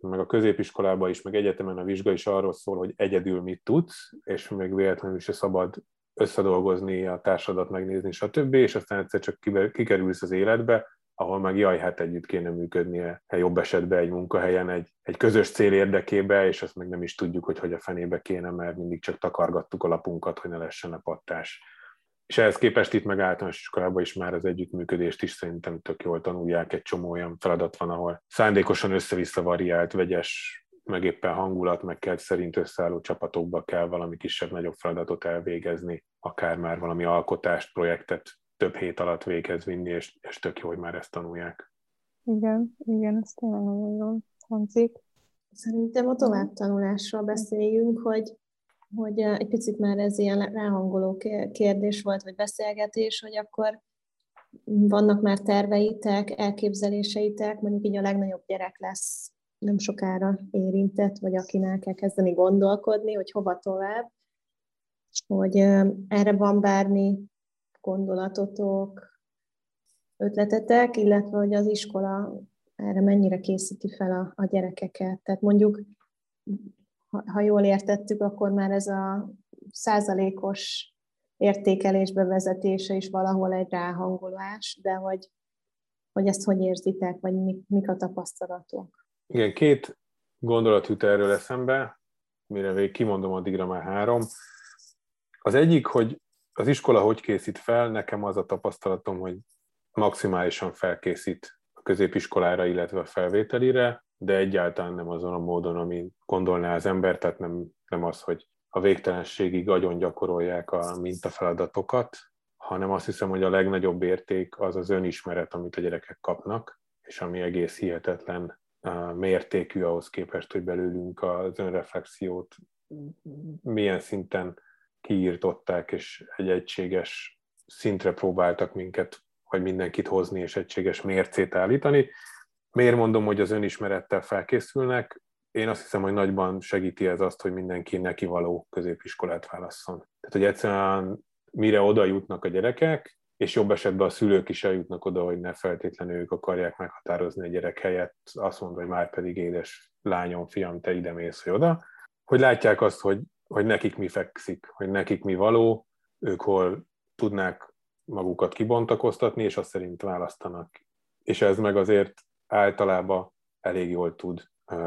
meg a középiskolában is, meg egyetemen a vizsga is arról szól, hogy egyedül mit tudsz, és még véletlenül se szabad összedolgozni, a társadat megnézni, stb., és aztán egyszer csak kikerülsz az életbe, ahol meg jaj, hát együtt kéne működnie, jobb esetben egy munkahelyen, egy, egy közös cél érdekébe, és azt meg nem is tudjuk, hogy hogy a fenébe kéne, mert mindig csak takargattuk a lapunkat, hogy ne lessen a pattás. És ehhez képest itt meg általános iskolában is már az együttműködést is szerintem tök jól tanulják, egy csomó olyan feladat van, ahol szándékosan össze-vissza variált, vegyes meg éppen hangulat, meg kell szerint összeálló csapatokba kell valami kisebb-nagyobb feladatot elvégezni, akár már valami alkotást, projektet több hét alatt végez vinni, és, és tök jó, hogy már ezt tanulják. Igen, igen, ez tényleg nagyon jól hangzik. Szerintem a továbbtanulásról beszéljünk, hogy, hogy egy picit már ez ilyen ráhangoló kérdés volt, vagy beszélgetés, hogy akkor vannak már terveitek, elképzeléseitek, mondjuk így a legnagyobb gyerek lesz nem sokára érintett, vagy akinek kell kezdeni gondolkodni, hogy hova tovább, hogy erre van bármi gondolatotok, ötletetek, illetve hogy az iskola erre mennyire készíti fel a, a gyerekeket. Tehát mondjuk, ha, ha jól értettük, akkor már ez a százalékos értékelés bevezetése is valahol egy ráhangolás, de hogy, hogy ezt hogy érzitek, vagy mik, mik a tapasztalatok? Igen, két gondolat jut erről eszembe, mire végig kimondom, addigra már három. Az egyik, hogy az iskola hogy készít fel, nekem az a tapasztalatom, hogy maximálisan felkészít a középiskolára, illetve a felvételire, de egyáltalán nem azon a módon, ami gondolná az ember, tehát nem, nem az, hogy a végtelenségig agyon gyakorolják a mintafeladatokat, hanem azt hiszem, hogy a legnagyobb érték az az önismeret, amit a gyerekek kapnak, és ami egész hihetetlen mértékű ahhoz képest, hogy belőlünk az önreflexiót milyen szinten kiírtották, és egy egységes szintre próbáltak minket, vagy mindenkit hozni, és egységes mércét állítani. Miért mondom, hogy az önismerettel felkészülnek? Én azt hiszem, hogy nagyban segíti ez azt, hogy mindenki neki való középiskolát válasszon. Tehát, hogy egyszerűen mire oda jutnak a gyerekek, és jobb esetben a szülők is eljutnak oda, hogy ne feltétlenül ők akarják meghatározni a gyerek helyett, azt mondva, hogy már pedig édes lányom, fiam, te ide mész, hogy oda, hogy látják azt, hogy, hogy nekik mi fekszik, hogy nekik mi való, ők hol tudnák magukat kibontakoztatni, és azt szerint választanak. És ez meg azért általában elég jól tud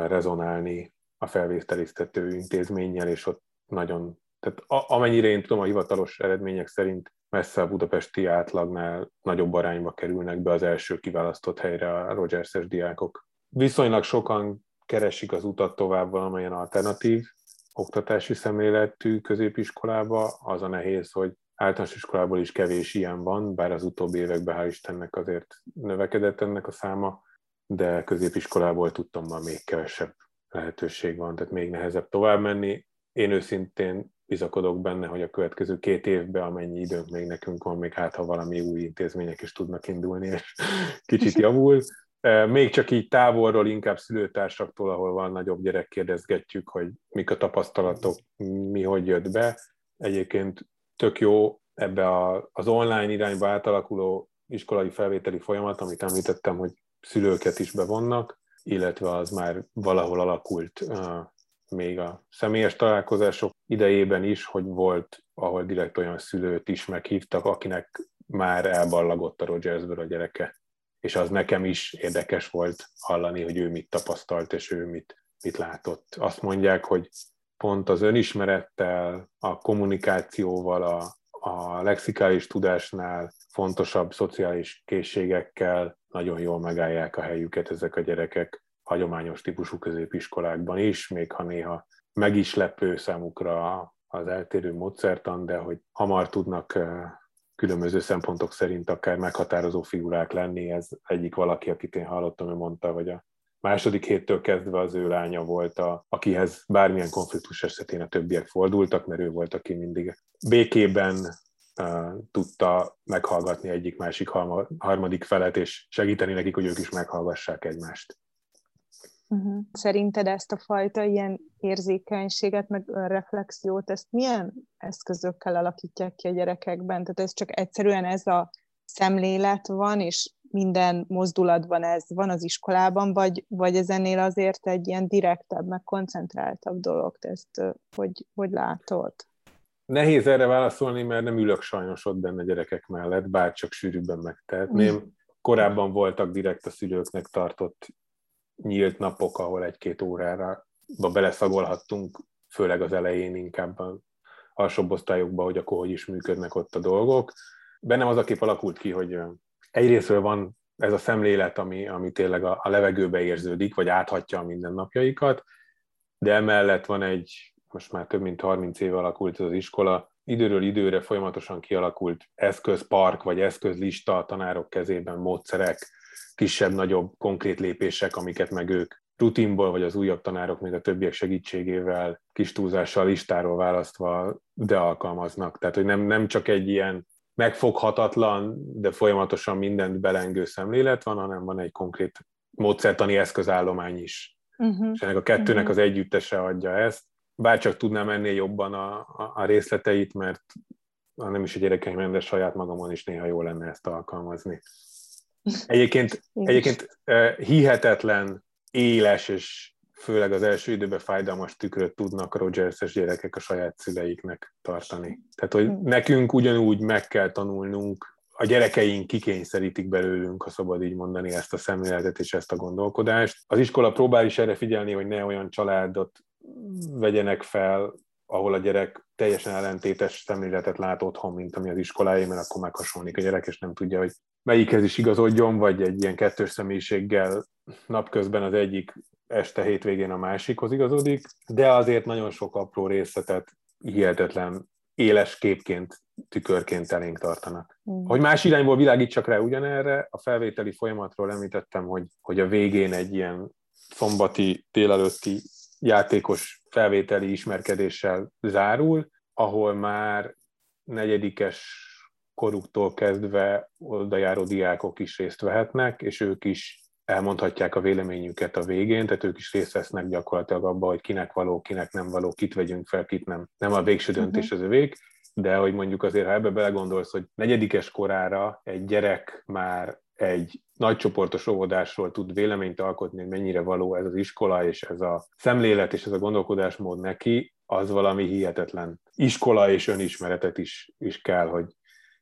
rezonálni a felvételiztető intézménnyel, és ott nagyon, tehát amennyire én tudom, a hivatalos eredmények szerint messze a budapesti átlagnál nagyobb arányba kerülnek be az első kiválasztott helyre a Rogers-es diákok. Viszonylag sokan keresik az utat tovább valamilyen alternatív oktatási szemléletű középiskolába. Az a nehéz, hogy általános iskolából is kevés ilyen van, bár az utóbbi években hál' Istennek azért növekedett ennek a száma, de középiskolából tudtam, már még kevesebb lehetőség van, tehát még nehezebb tovább menni. Én őszintén bizakodok benne, hogy a következő két évben, amennyi időnk még nekünk van, még hát ha valami új intézmények is tudnak indulni, és kicsit javul. Még csak így távolról, inkább szülőtársaktól, ahol van nagyobb gyerek, kérdezgetjük, hogy mik a tapasztalatok, mi hogy jött be. Egyébként tök jó ebbe a, az online irányba átalakuló iskolai felvételi folyamat, amit említettem, hogy szülőket is bevonnak, illetve az már valahol alakult uh, még a személyes találkozások idejében is, hogy volt, ahol direkt olyan szülőt is meghívtak, akinek már elballagott a Rogersből a gyereke. És az nekem is érdekes volt hallani, hogy ő mit tapasztalt, és ő mit, mit látott. Azt mondják, hogy pont az önismerettel, a kommunikációval, a, a lexikális tudásnál fontosabb szociális készségekkel nagyon jól megállják a helyüket ezek a gyerekek hagyományos típusú középiskolákban is, még ha néha meg is lepő számukra az eltérő módszertan, de hogy hamar tudnak különböző szempontok szerint akár meghatározó figurák lenni. Ez egyik valaki, akit én hallottam, ő mondta, hogy a második héttől kezdve az ő lánya volt, a, akihez bármilyen konfliktus esetén a többiek fordultak, mert ő volt, aki mindig békében uh, tudta meghallgatni egyik-másik harmadik felet, és segíteni nekik, hogy ők is meghallgassák egymást. Uh-huh. Szerinted ezt a fajta ilyen érzékenységet, meg önreflexiót, ezt milyen eszközökkel alakítják ki a gyerekekben? Tehát ez csak egyszerűen ez a szemlélet van, és minden mozdulatban ez van az iskolában, vagy, vagy ez ennél azért egy ilyen direktebb, meg koncentráltabb dolog, te ezt hogy, hogy látod? Nehéz erre válaszolni, mert nem ülök sajnos ott benne gyerekek mellett, bár csak sűrűbben megtehetném. Mm. Korábban voltak direkt a szülőknek tartott nyílt napok, ahol egy-két órára beleszagolhattunk, főleg az elején inkább a alsóbb osztályokban, hogy akkor hogy is működnek ott a dolgok. Bennem az a kép alakult ki, hogy egyrésztről van ez a szemlélet, ami, ami tényleg a, a levegőbe érződik, vagy áthatja a mindennapjaikat, de emellett van egy, most már több mint 30 éve alakult ez az iskola, időről időre folyamatosan kialakult eszközpark, vagy eszközlista a tanárok kezében, módszerek, kisebb-nagyobb konkrét lépések, amiket meg ők rutinból, vagy az újabb tanárok még a többiek segítségével, kis túlzással, listáról választva, de alkalmaznak. Tehát, hogy nem, nem csak egy ilyen megfoghatatlan, de folyamatosan mindent belengő szemlélet van, hanem van egy konkrét módszertani eszközállomány is. Uh-huh. És ennek a kettőnek uh-huh. az együttese adja ezt. Bárcsak tudnám ennél jobban a, a, a részleteit, mert nem is a gyerekeim, de saját magamon is néha jó lenne ezt alkalmazni. Egyébként, egyébként hihetetlen, éles és főleg az első időben fájdalmas tükröt tudnak a Rogers-es gyerekek a saját szüleiknek tartani. Tehát, hogy hm. nekünk ugyanúgy meg kell tanulnunk, a gyerekeink kikényszerítik belőlünk, ha szabad így mondani, ezt a szemléletet és ezt a gondolkodást. Az iskola próbál is erre figyelni, hogy ne olyan családot vegyenek fel, ahol a gyerek teljesen ellentétes szemléletet lát otthon, mint ami az iskolája, mert akkor meghasonlik a gyerek, és nem tudja, hogy melyikhez is igazodjon, vagy egy ilyen kettős személyiséggel napközben az egyik este hétvégén a másikhoz igazodik, de azért nagyon sok apró részletet hihetetlen éles képként, tükörként elénk tartanak. Mm. Hogy más irányból világítsak rá ugyanerre, a felvételi folyamatról említettem, hogy, hogy a végén egy ilyen szombati délelőtti játékos felvételi ismerkedéssel zárul, ahol már negyedikes koruktól kezdve oldajáró diákok is részt vehetnek, és ők is elmondhatják a véleményüket a végén, tehát ők is részt vesznek gyakorlatilag abban, hogy kinek való, kinek nem való, kit vegyünk fel, kit nem. Nem a végső döntés uh-huh. az övék, de hogy mondjuk azért, ha ebbe belegondolsz, hogy negyedikes korára egy gyerek már egy nagycsoportos óvodásról tud véleményt alkotni, hogy mennyire való ez az iskola, és ez a szemlélet, és ez a gondolkodásmód neki, az valami hihetetlen iskola és önismeretet is, is kell, hogy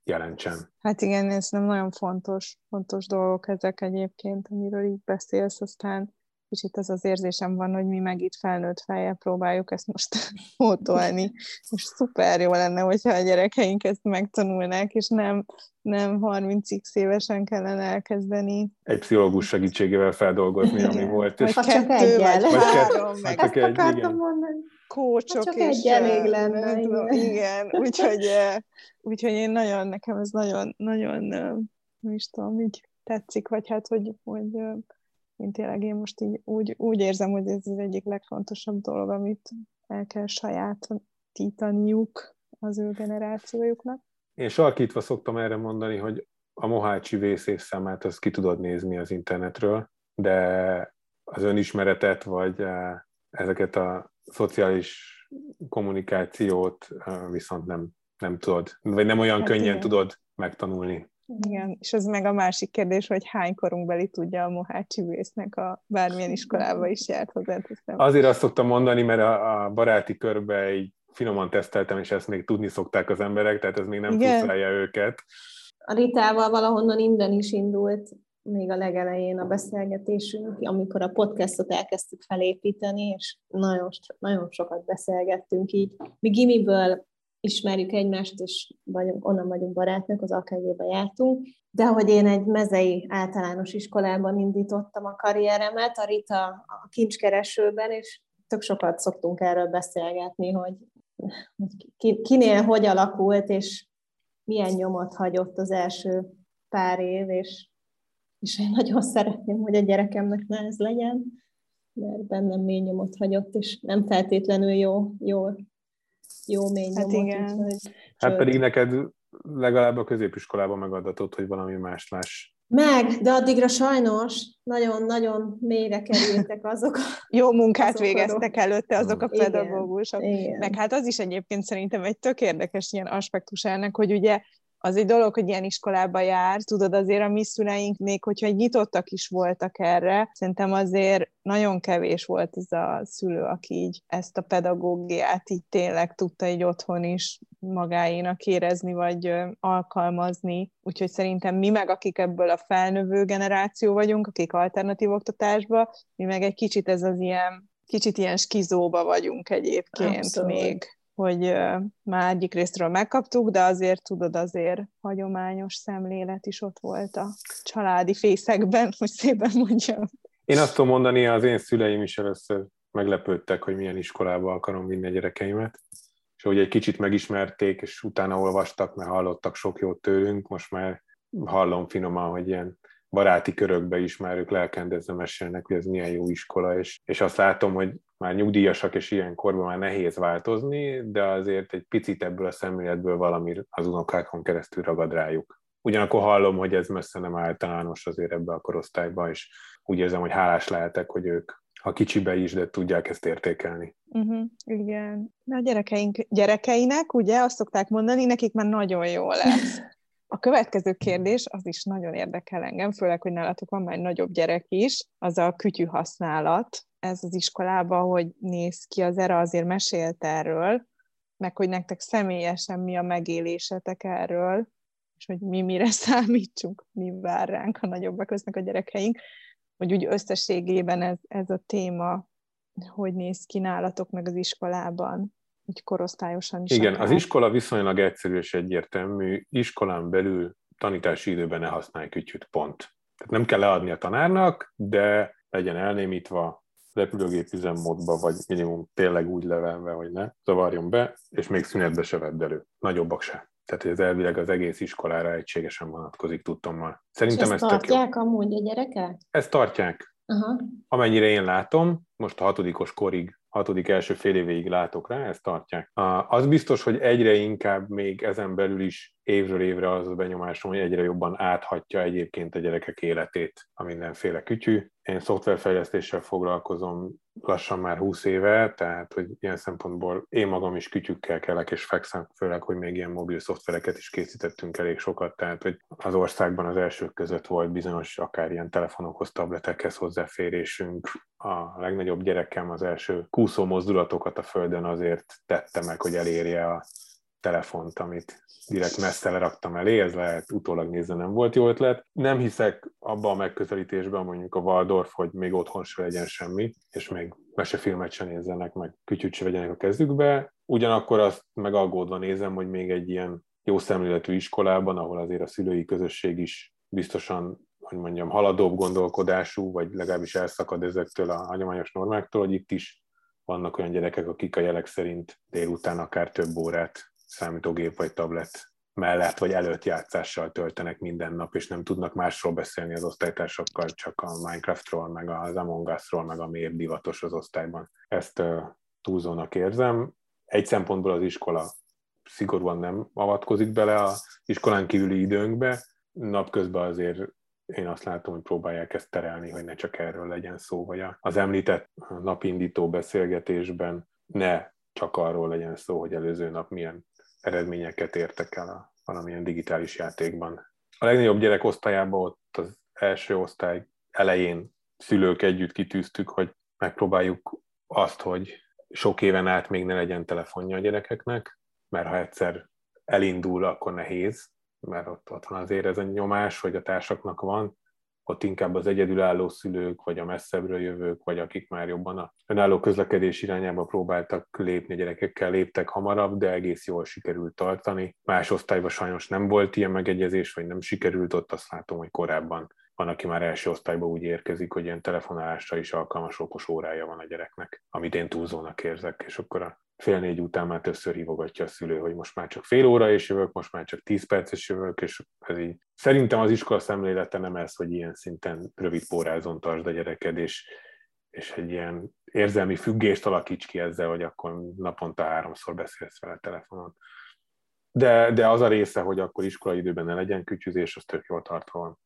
jelentsen. Hát igen, ez nem nagyon fontos, fontos dolgok ezek egyébként, amiről így beszélsz, aztán kicsit az az érzésem van, hogy mi meg itt felnőtt fejjel próbáljuk ezt most módolni, és szuper jó lenne, hogyha a gyerekeink ezt megtanulnák, és nem, nem 30x évesen kellene elkezdeni. Egy pszichológus segítségével feldolgozni, ami volt. Vagy kettő, csak egyel. vagy, vagy három, meg csak egy, igen. mondani. Kócsok csak és... egy elég lenne. Igen, igen. Úgyhogy, úgyhogy én nagyon, nekem ez nagyon, nagyon, nem is tudom, így tetszik, vagy hát, hogy, hogy én tényleg én most így úgy, úgy érzem, hogy ez az egyik legfontosabb dolog, amit el kell sajátítaniuk az ő generációjuknak. Én sarkítva szoktam erre mondani, hogy a Mohácsi vészés számát azt ki tudod nézni az internetről, de az önismeretet, vagy eh, ezeket a szociális kommunikációt eh, viszont nem, nem tudod, vagy nem olyan hát könnyen igen. tudod megtanulni. Igen, és ez meg a másik kérdés, hogy hány korunkbeli tudja a Mohácsi vésznek a bármilyen iskolába is járt hozzáteszem. Azért azt szoktam mondani, mert a, a baráti körbe egy finoman teszteltem, és ezt még tudni szokták az emberek, tehát ez még nem frusztrálja őket. A Ritával valahonnan innen is indult még a legelején a beszélgetésünk, amikor a podcastot elkezdtük felépíteni, és nagyon, nagyon sokat beszélgettünk így. Mi gimiből ismerjük egymást, és vagyunk, onnan vagyunk barátnők, az akg jártunk, de hogy én egy mezei általános iskolában indítottam a karrieremet, a Rita a kincskeresőben, és tök sokat szoktunk erről beszélgetni, hogy, hogy kinél hogy alakult, és milyen nyomot hagyott az első pár év, és, és én nagyon szeretném, hogy a gyerekemnek ne ez legyen, mert bennem mély nyomot hagyott, és nem feltétlenül jó, jó jó mély hát nyomot. Igen. Úgyhogy, hát pedig neked legalább a középiskolában megadatott, hogy valami más láss. Meg, de addigra sajnos nagyon-nagyon mélyre kerültek azok a... Jó munkát azok végeztek a... előtte azok a pedagógusok. Igen. Meg hát az is egyébként szerintem egy tök érdekes ilyen aspektus ennek, hogy ugye az egy dolog, hogy ilyen iskolába jár, tudod, azért a mi szüleink még, hogyha nyitottak is voltak erre, szerintem azért nagyon kevés volt ez a szülő, aki így ezt a pedagógiát így tényleg tudta így otthon is magáénak érezni, vagy alkalmazni. Úgyhogy szerintem mi meg, akik ebből a felnövő generáció vagyunk, akik alternatív oktatásba, mi meg egy kicsit ez az ilyen, kicsit ilyen skizóba vagyunk egyébként Abszolút. még hogy már egyik részről megkaptuk, de azért tudod, azért hagyományos szemlélet is ott volt a családi fészekben, hogy szépen mondjam. Én azt tudom mondani, az én szüleim is először meglepődtek, hogy milyen iskolába akarom vinni a gyerekeimet, és hogy egy kicsit megismerték, és utána olvastak, mert hallottak sok jót tőlünk, most már hallom finoman, hogy ilyen baráti körökbe is már ők lelkendezve mesélnek, hogy ez milyen jó iskola, és, és azt látom, hogy már nyugdíjasak, és ilyen korban már nehéz változni, de azért egy picit ebből a szemléletből valami az unokákon keresztül ragad rájuk. Ugyanakkor hallom, hogy ez messze nem általános azért ebbe a korosztályba, és úgy érzem, hogy hálás lehetek, hogy ők a kicsibe is, de tudják ezt értékelni. Uh-huh, igen. Na a gyerekeink, gyerekeinek, ugye, azt szokták mondani, nekik már nagyon jó lesz. A következő kérdés, az is nagyon érdekel engem, főleg, hogy nálatok van már egy nagyobb gyerek is, az a kütyű használat. Ez az iskolában, hogy néz ki, az erre azért mesélt erről, meg hogy nektek személyesen mi a megélésetek erről, és hogy mi mire számítsunk, mi vár ránk, a nagyobbak lesznek a gyerekeink, hogy úgy összességében ez, ez a téma, hogy néz ki nálatok meg az iskolában így korosztályosan is. Igen, akár. az iskola viszonylag egyszerű és egyértelmű. Iskolán belül tanítási időben ne használj kütyüt, pont. Tehát nem kell leadni a tanárnak, de legyen elnémítva, repülőgép üzemmódba, vagy minimum tényleg úgy levelve, hogy ne zavarjon be, és még szünetbe se vedd elő. Nagyobbak se. Tehát ez elvileg az egész iskolára egységesen vonatkozik, tudtam már. Szerintem és ezt, ezt tartják amúgy a gyerekek? Ezt tartják. Aha. Amennyire én látom, most a hatodikos korig hatodik első fél évéig látok rá, ezt tartják. Az biztos, hogy egyre inkább még ezen belül is évről évre az a benyomásom, hogy egyre jobban áthatja egyébként a gyerekek életét a mindenféle kütyű. Én szoftverfejlesztéssel foglalkozom, lassan már 20 éve, tehát hogy ilyen szempontból én magam is kütyükkel kelek és fekszem, főleg, hogy még ilyen mobil szoftvereket is készítettünk elég sokat, tehát hogy az országban az elsők között volt bizonyos akár ilyen telefonokhoz, tabletekhez hozzáférésünk. A legnagyobb gyerekem az első kúszó mozdulatokat a földön azért tette meg, hogy elérje a telefont, amit direkt messze leraktam elé, ez lehet utólag nézve nem volt jó ötlet. Nem hiszek abba a megközelítésben, mondjuk a Waldorf, hogy még otthon se legyen semmi, és még mesefilmet se nézzenek, meg kütyüt se vegyenek a kezükbe. Ugyanakkor azt meg nézem, hogy még egy ilyen jó szemléletű iskolában, ahol azért a szülői közösség is biztosan hogy mondjam, haladóbb gondolkodású, vagy legalábbis elszakad ezektől a hagyományos normáktól, hogy itt is vannak olyan gyerekek, akik a jelek szerint délután akár több órát számítógép vagy tablet mellett vagy előtt játszással töltenek minden nap, és nem tudnak másról beszélni az osztálytársakkal, csak a Minecraftról, meg az Among Us-ról, meg a miért divatos az osztályban. Ezt túlzónak érzem. Egy szempontból az iskola szigorúan nem avatkozik bele az iskolán kívüli időnkbe, napközben azért én azt látom, hogy próbálják ezt terelni, hogy ne csak erről legyen szó, vagy az említett napindító beszélgetésben ne csak arról legyen szó, hogy előző nap milyen eredményeket értek el a valamilyen digitális játékban. A legnagyobb gyerek osztályában ott az első osztály elején szülők együtt kitűztük, hogy megpróbáljuk azt, hogy sok éven át még ne legyen telefonja a gyerekeknek, mert ha egyszer elindul, akkor nehéz, mert ott, ott van azért ez a nyomás, hogy a társaknak van, ott inkább az egyedülálló szülők, vagy a messzebbről jövők, vagy akik már jobban a önálló közlekedés irányába próbáltak lépni gyerekekkel, léptek hamarabb, de egész jól sikerült tartani. Más osztályban sajnos nem volt ilyen megegyezés, vagy nem sikerült, ott azt látom, hogy korábban van, aki már első osztályban úgy érkezik, hogy ilyen telefonálásra is alkalmas okos órája van a gyereknek, amit én túlzónak érzek, és akkor a fél négy után már többször hívogatja a szülő, hogy most már csak fél óra és jövök, most már csak tíz perces jövök, és ez így. Szerintem az iskola szemlélete nem ez, hogy ilyen szinten rövid pórázon tartsd a gyereked, és, és egy ilyen érzelmi függést alakíts ki ezzel, hogy akkor naponta háromszor beszélsz vele telefonon. De, de az a része, hogy akkor iskolai időben ne legyen kütyüzés, az tök jól tartva.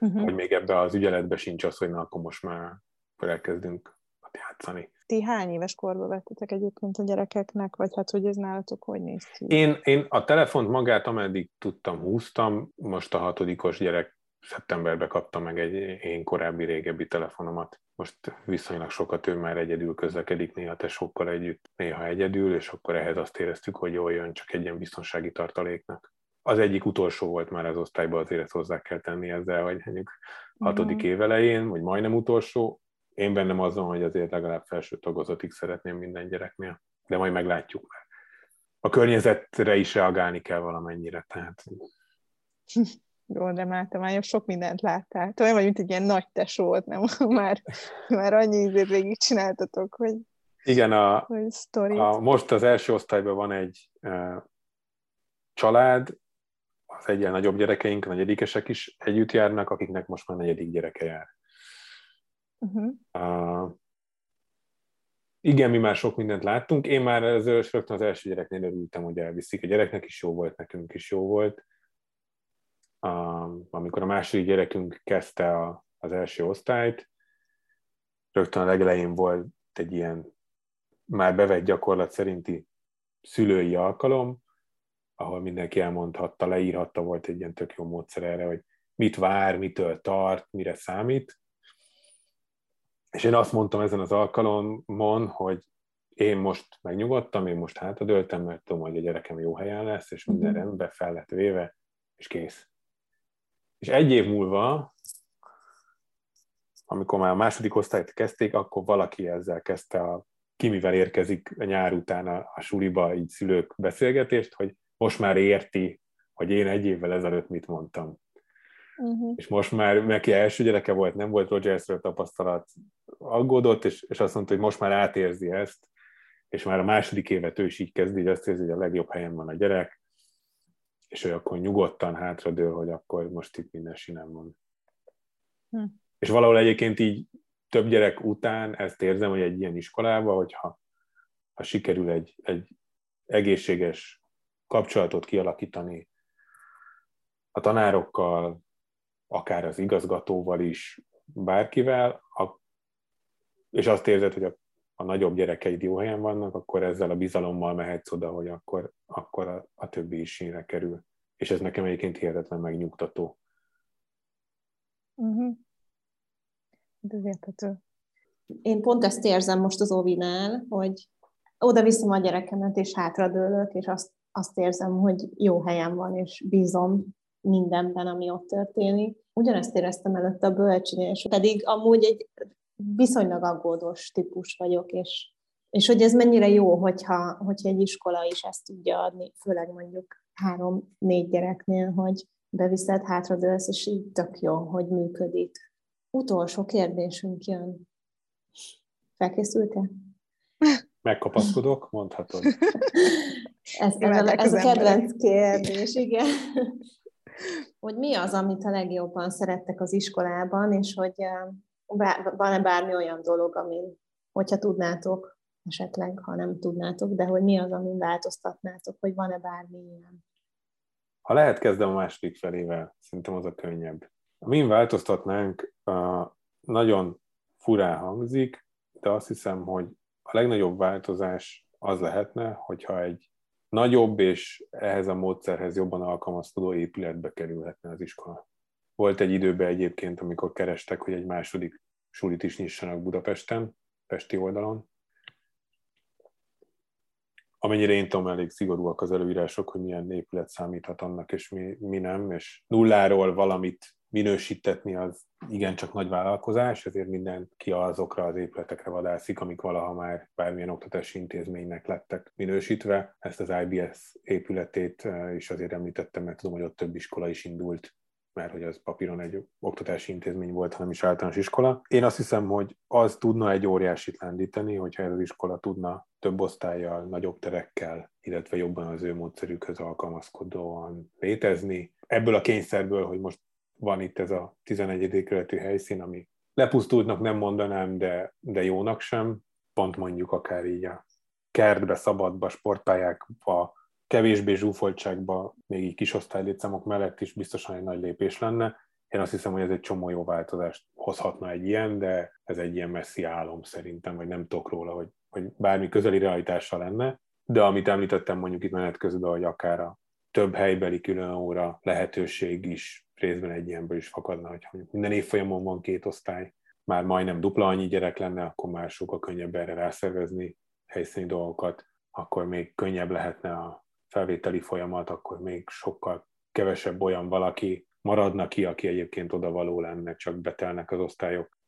Uh-huh. Hogy még ebbe az ügyeletbe sincs az, hogy na, akkor most már elkezdünk játszani. Ti hány éves korba vettetek egyébként a gyerekeknek, vagy hát hogy ez nálatok hogy néz ki? Én, én a telefont magát, ameddig tudtam, húztam, most a hatodikos gyerek szeptemberben kapta meg egy én korábbi régebbi telefonomat. Most viszonylag sokat ő már egyedül közlekedik, néha tesókkal együtt, néha egyedül, és akkor ehhez azt éreztük, hogy jól jön csak egy ilyen biztonsági tartaléknak. Az egyik utolsó volt már az osztályban, azért ezt hozzá kell tenni ezzel, hogy mondjuk hatodik uh-huh. év elején, vagy majdnem utolsó, én bennem azon, hogy azért legalább felső tagozatig szeretném minden gyereknél, de majd meglátjuk már. A környezetre is reagálni kell valamennyire, tehát... Jó, de már te már sok mindent láttál. Te olyan vagy, mint egy ilyen nagy tesót, nem? Már, már annyi ízét végig csináltatok, hogy... Igen, a, a, most az első osztályban van egy uh, család, az egyen nagyobb gyerekeink, a negyedikesek is együtt járnak, akiknek most már negyedik gyereke jár. Uh-huh. Uh, igen, mi már sok mindent láttunk. Én már az, rögtön az első gyereknél örültem, hogy elviszik. A gyereknek is jó volt, nekünk is jó volt. Uh, amikor a második gyerekünk kezdte a, az első osztályt, rögtön a legelején volt egy ilyen már bevett gyakorlat szerinti szülői alkalom, ahol mindenki elmondhatta, leírhatta, volt egy ilyen tök jó módszer erre, hogy mit vár, mitől tart, mire számít. És én azt mondtam ezen az alkalomon, hogy én most megnyugodtam, én most hátadöltem, mert tudom, hogy a gyerekem jó helyen lesz, és minden mm-hmm. rendben fel lett véve, és kész. És egy év múlva, amikor már a második osztályt kezdték, akkor valaki ezzel kezdte a ki mivel érkezik a nyár után a, a suliba, így szülők beszélgetést, hogy most már érti, hogy én egy évvel ezelőtt mit mondtam. Uh-huh. És most már neki első gyereke volt, nem volt Rogersről tapasztalat, aggódott, és, és azt mondta, hogy most már átérzi ezt, és már a második évet ő is így kezdi, hogy azt érzi, hogy a legjobb helyen van a gyerek, és ő akkor nyugodtan hátradől, hogy akkor most itt minden sinem van. Hm. És valahol egyébként így több gyerek után ezt érzem, hogy egy ilyen iskolában, hogyha ha sikerül egy, egy egészséges kapcsolatot kialakítani a tanárokkal, akár az igazgatóval is, bárkivel, a, és azt érzed, hogy a a nagyobb gyerekeid jó helyen vannak, akkor ezzel a bizalommal mehetsz oda, hogy akkor, akkor a, a többi is sínre kerül. És ez nekem egyébként hihetetlen megnyugtató. Uh-huh. Ez értető. Én pont ezt érzem most az Ovinál, hogy oda viszem a gyerekemet, és hátradőlök, és azt, azt érzem, hogy jó helyen van, és bízom mindenben, ami ott történik. Ugyanezt éreztem előtte a bölcsinél, és pedig amúgy egy viszonylag aggódós típus vagyok, és, és hogy ez mennyire jó, hogyha, hogyha egy iskola is ezt tudja adni, főleg mondjuk három-négy gyereknél, hogy beviszed, hátradőlsz, és így tök jó, hogy működik. Utolsó kérdésünk jön. Felkészültél? Megkapaszkodok, mondhatod. ez, ez, a, ez a kedvenc kérdés, igen. hogy mi az, amit a legjobban szerettek az iskolában, és hogy van-e bármi olyan dolog, ami, hogyha tudnátok, esetleg, ha nem tudnátok, de hogy mi az, amin változtatnátok, hogy van-e bármi ilyen? Ha lehet, kezdem a második felével, szerintem az a könnyebb. Amin változtatnánk, nagyon furán hangzik, de azt hiszem, hogy a legnagyobb változás az lehetne, hogyha egy nagyobb és ehhez a módszerhez jobban alkalmazkodó épületbe kerülhetne az iskola. Volt egy időben egyébként, amikor kerestek, hogy egy második sulit is nyissanak Budapesten, Pesti oldalon. Amennyire én tudom, elég szigorúak az előírások, hogy milyen épület számíthat annak, és mi, mi nem, és nulláról valamit minősítetni az igencsak nagy vállalkozás, ezért mindenki azokra az épületekre vadászik, amik valaha már bármilyen oktatási intézménynek lettek minősítve. Ezt az IBS épületét eh, is azért említettem, mert tudom, hogy ott több iskola is indult mert hogy az papíron egy oktatási intézmény volt, hanem is általános iskola. Én azt hiszem, hogy az tudna egy óriásit lendíteni, hogyha ez az iskola tudna több osztályjal, nagyobb terekkel, illetve jobban az ő módszerükhöz alkalmazkodóan létezni. Ebből a kényszerből, hogy most van itt ez a 11. kerületi helyszín, ami lepusztultnak nem mondanám, de, de jónak sem, pont mondjuk akár így a kertbe, szabadba, sportpályákba, kevésbé zsúfoltságba, még így kis osztálylétszámok mellett is biztosan egy nagy lépés lenne. Én azt hiszem, hogy ez egy csomó jó változást hozhatna egy ilyen, de ez egy ilyen messzi álom szerintem, vagy nem tudok róla, hogy, hogy bármi közeli realitása lenne. De amit említettem mondjuk itt menet közben, hogy akár a több helybeli külön óra lehetőség is részben egy ilyenből is fakadna, hogy minden évfolyamon van két osztály, már majdnem dupla annyi gyerek lenne, akkor már sokkal könnyebb erre rászervezni helyszíni dolgokat, akkor még könnyebb lehetne a felvételi folyamat, akkor még sokkal kevesebb olyan valaki maradna ki, aki egyébként oda való lenne, csak betelnek az osztályok.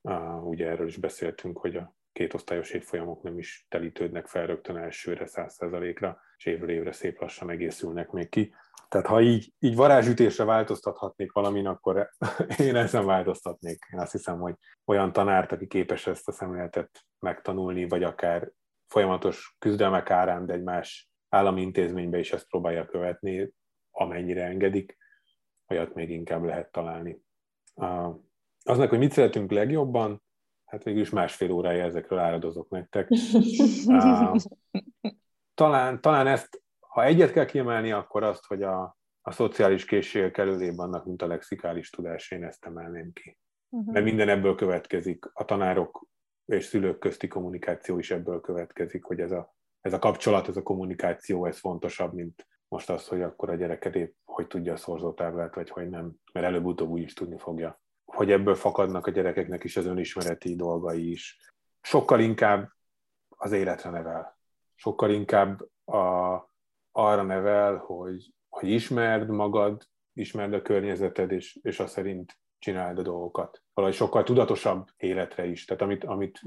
Ugye erről is beszéltünk, hogy a két osztályos évfolyamok nem is telítődnek fel rögtön elsőre, száz százalékra, és évről évre szép lassan egészülnek még ki. Tehát ha így, így varázsütésre változtathatnék valamin, akkor én ezen változtatnék. Én azt hiszem, hogy olyan tanárt, aki képes ezt a szemléletet megtanulni, vagy akár folyamatos küzdelmek árán, de egy más állami intézménybe is ezt próbálja követni, amennyire engedik, olyat még inkább lehet találni. Aznak, hogy mit szeretünk legjobban, hát végül is másfél órája ezekről áradozok nektek. Talán, talán ezt, ha egyet kell kiemelni, akkor azt, hogy a, a szociális készségek előrébb annak, mint a lexikális tudás, én ezt emelném ki. Uh-huh. Mert minden ebből következik, a tanárok és szülők közti kommunikáció is ebből következik, hogy ez a ez a kapcsolat, ez a kommunikáció, ez fontosabb, mint most az, hogy akkor a gyereked épp hogy tudja a szorzótáblát, vagy hogy nem, mert előbb-utóbb úgy is tudni fogja. Hogy ebből fakadnak a gyerekeknek is az önismereti dolgai is. Sokkal inkább az életre nevel. Sokkal inkább a, arra nevel, hogy, hogy ismerd magad, ismerd a környezeted, és, és azt szerint csináld a dolgokat. Valahogy sokkal tudatosabb életre is. Tehát amit, amit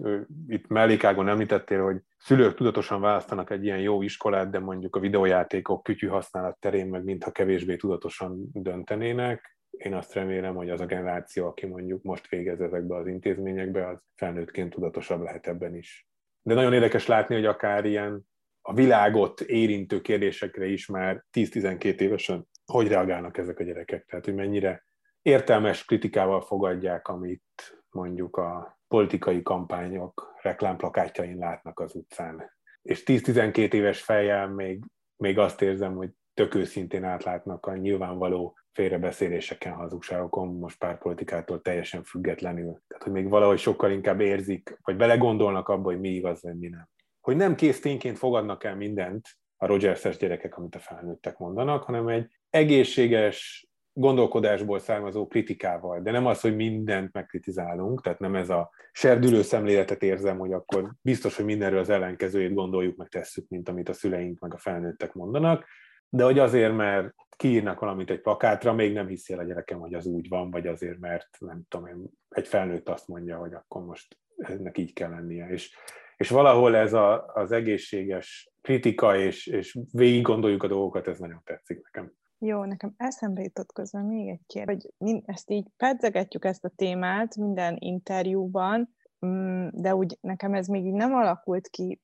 itt mellékágon említettél, hogy szülők tudatosan választanak egy ilyen jó iskolát, de mondjuk a videójátékok kütyű használat terén meg mintha kevésbé tudatosan döntenének. Én azt remélem, hogy az a generáció, aki mondjuk most végez ezekbe az intézményekbe, az felnőttként tudatosabb lehet ebben is. De nagyon érdekes látni, hogy akár ilyen a világot érintő kérdésekre is már 10-12 évesen hogy reagálnak ezek a gyerekek. Tehát, hogy mennyire értelmes kritikával fogadják, amit mondjuk a politikai kampányok reklámplakátjain látnak az utcán. És 10-12 éves fejjel még, még azt érzem, hogy tök őszintén átlátnak a nyilvánvaló félrebeszéléseken, hazugságokon, most pártpolitikától teljesen függetlenül. Tehát, hogy még valahogy sokkal inkább érzik, vagy belegondolnak abba, hogy mi igaz, vagy mi nem. Hogy nem kész tényként fogadnak el mindent a Rogers-es gyerekek, amit a felnőttek mondanak, hanem egy egészséges, gondolkodásból származó kritikával, de nem az, hogy mindent megkritizálunk, tehát nem ez a serdülő szemléletet érzem, hogy akkor biztos, hogy mindenről az ellenkezőjét gondoljuk, meg tesszük, mint amit a szüleink meg a felnőttek mondanak, de hogy azért, mert kiírnak valamit egy plakátra, még nem hiszi el a gyerekem, hogy az úgy van, vagy azért, mert nem tudom én, egy felnőtt azt mondja, hogy akkor most ennek így kell lennie. És, és valahol ez a, az egészséges kritika, és, és végig gondoljuk a dolgokat, ez nagyon tetszik nekem. Jó, nekem eszembe jutott közben még egy kérdés, hogy ezt így pedzegetjük ezt a témát minden interjúban, mm, de úgy nekem ez még így nem alakult ki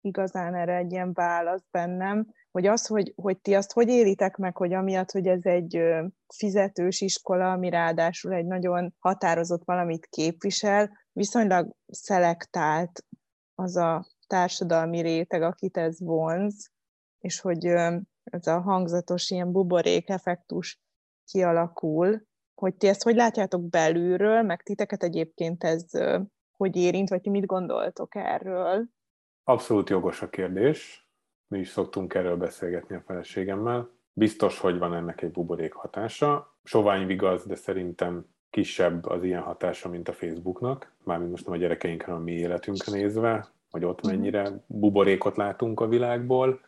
igazán erre egy ilyen válasz bennem, hogy az, hogy, hogy ti azt hogy élitek meg, hogy amiatt, hogy ez egy fizetős iskola, ami ráadásul egy nagyon határozott valamit képvisel, viszonylag szelektált az a társadalmi réteg, akit ez vonz, és hogy ez a hangzatos ilyen buborék effektus kialakul, hogy ti ezt hogy látjátok belülről, meg titeket egyébként ez hogy érint, vagy ti mit gondoltok erről? Abszolút jogos a kérdés. Mi is szoktunk erről beszélgetni a feleségemmel. Biztos, hogy van ennek egy buborék hatása. Sovány vigaz, de szerintem kisebb az ilyen hatása, mint a Facebooknak. Mármint most nem a gyerekeinkre, a mi életünkre nézve, hogy ott mhm. mennyire buborékot látunk a világból.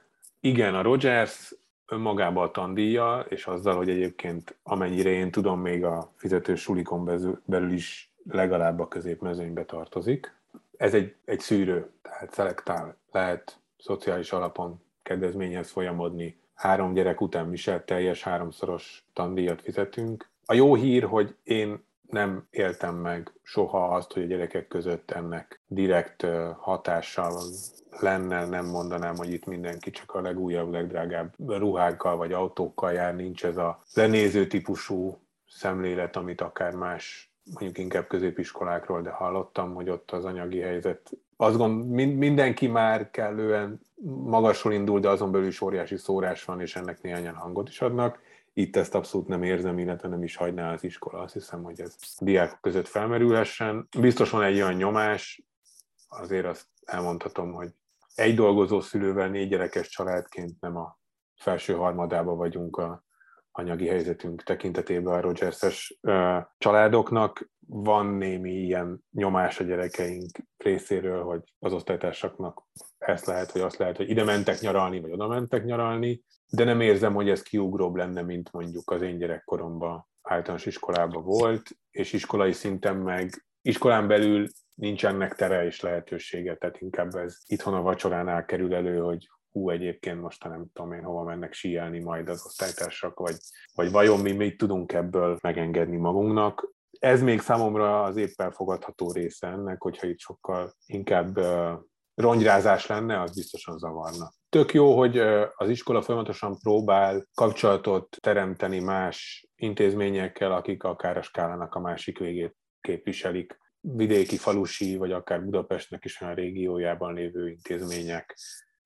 Igen, a Rogers önmagában a tandíja, és azzal, hogy egyébként amennyire én tudom, még a fizetős sulikon belül is legalább a középmezőnybe tartozik. Ez egy, egy szűrő, tehát szelektál, lehet szociális alapon kedvezményhez folyamodni. Három gyerek után viselt teljes háromszoros tandíjat fizetünk. A jó hír, hogy én nem éltem meg soha azt, hogy a gyerekek között ennek direkt hatással lenne, nem mondanám, hogy itt mindenki csak a legújabb, legdrágább ruhákkal vagy autókkal jár, nincs ez a lenéző típusú szemlélet, amit akár más, mondjuk inkább középiskolákról, de hallottam, hogy ott az anyagi helyzet, azt gond, mindenki már kellően magasról indul, de azon belül is óriási szórás van, és ennek néhányan hangot is adnak. Itt ezt abszolút nem érzem, illetve nem is hagyná az iskola. Azt hiszem, hogy ez diákok között felmerülhessen. Biztos van egy olyan nyomás, azért azt elmondhatom, hogy egy dolgozó szülővel négy gyerekes családként nem a felső harmadába vagyunk a anyagi helyzetünk tekintetében a Rogers-es családoknak. Van némi ilyen nyomás a gyerekeink részéről, hogy az osztálytársaknak ezt lehet, hogy azt lehet, hogy ide mentek nyaralni, vagy oda mentek nyaralni, de nem érzem, hogy ez kiugróbb lenne, mint mondjuk az én gyerekkoromban általános iskolában volt, és iskolai szinten meg iskolán belül nincsenek tere és lehetősége, tehát inkább ez itthon a vacsoránál kerül elő, hogy hú, egyébként most nem tudom én hova mennek síelni majd az osztálytársak, vagy, vagy vajon mi mit tudunk ebből megengedni magunknak. Ez még számomra az épp elfogadható része ennek, hogyha itt sokkal inkább rongyrázás lenne, az biztosan zavarna. Tök jó, hogy az iskola folyamatosan próbál kapcsolatot teremteni más intézményekkel, akik akár a skálának a másik végét képviselik. Vidéki, falusi, vagy akár Budapestnek is olyan régiójában lévő intézmények,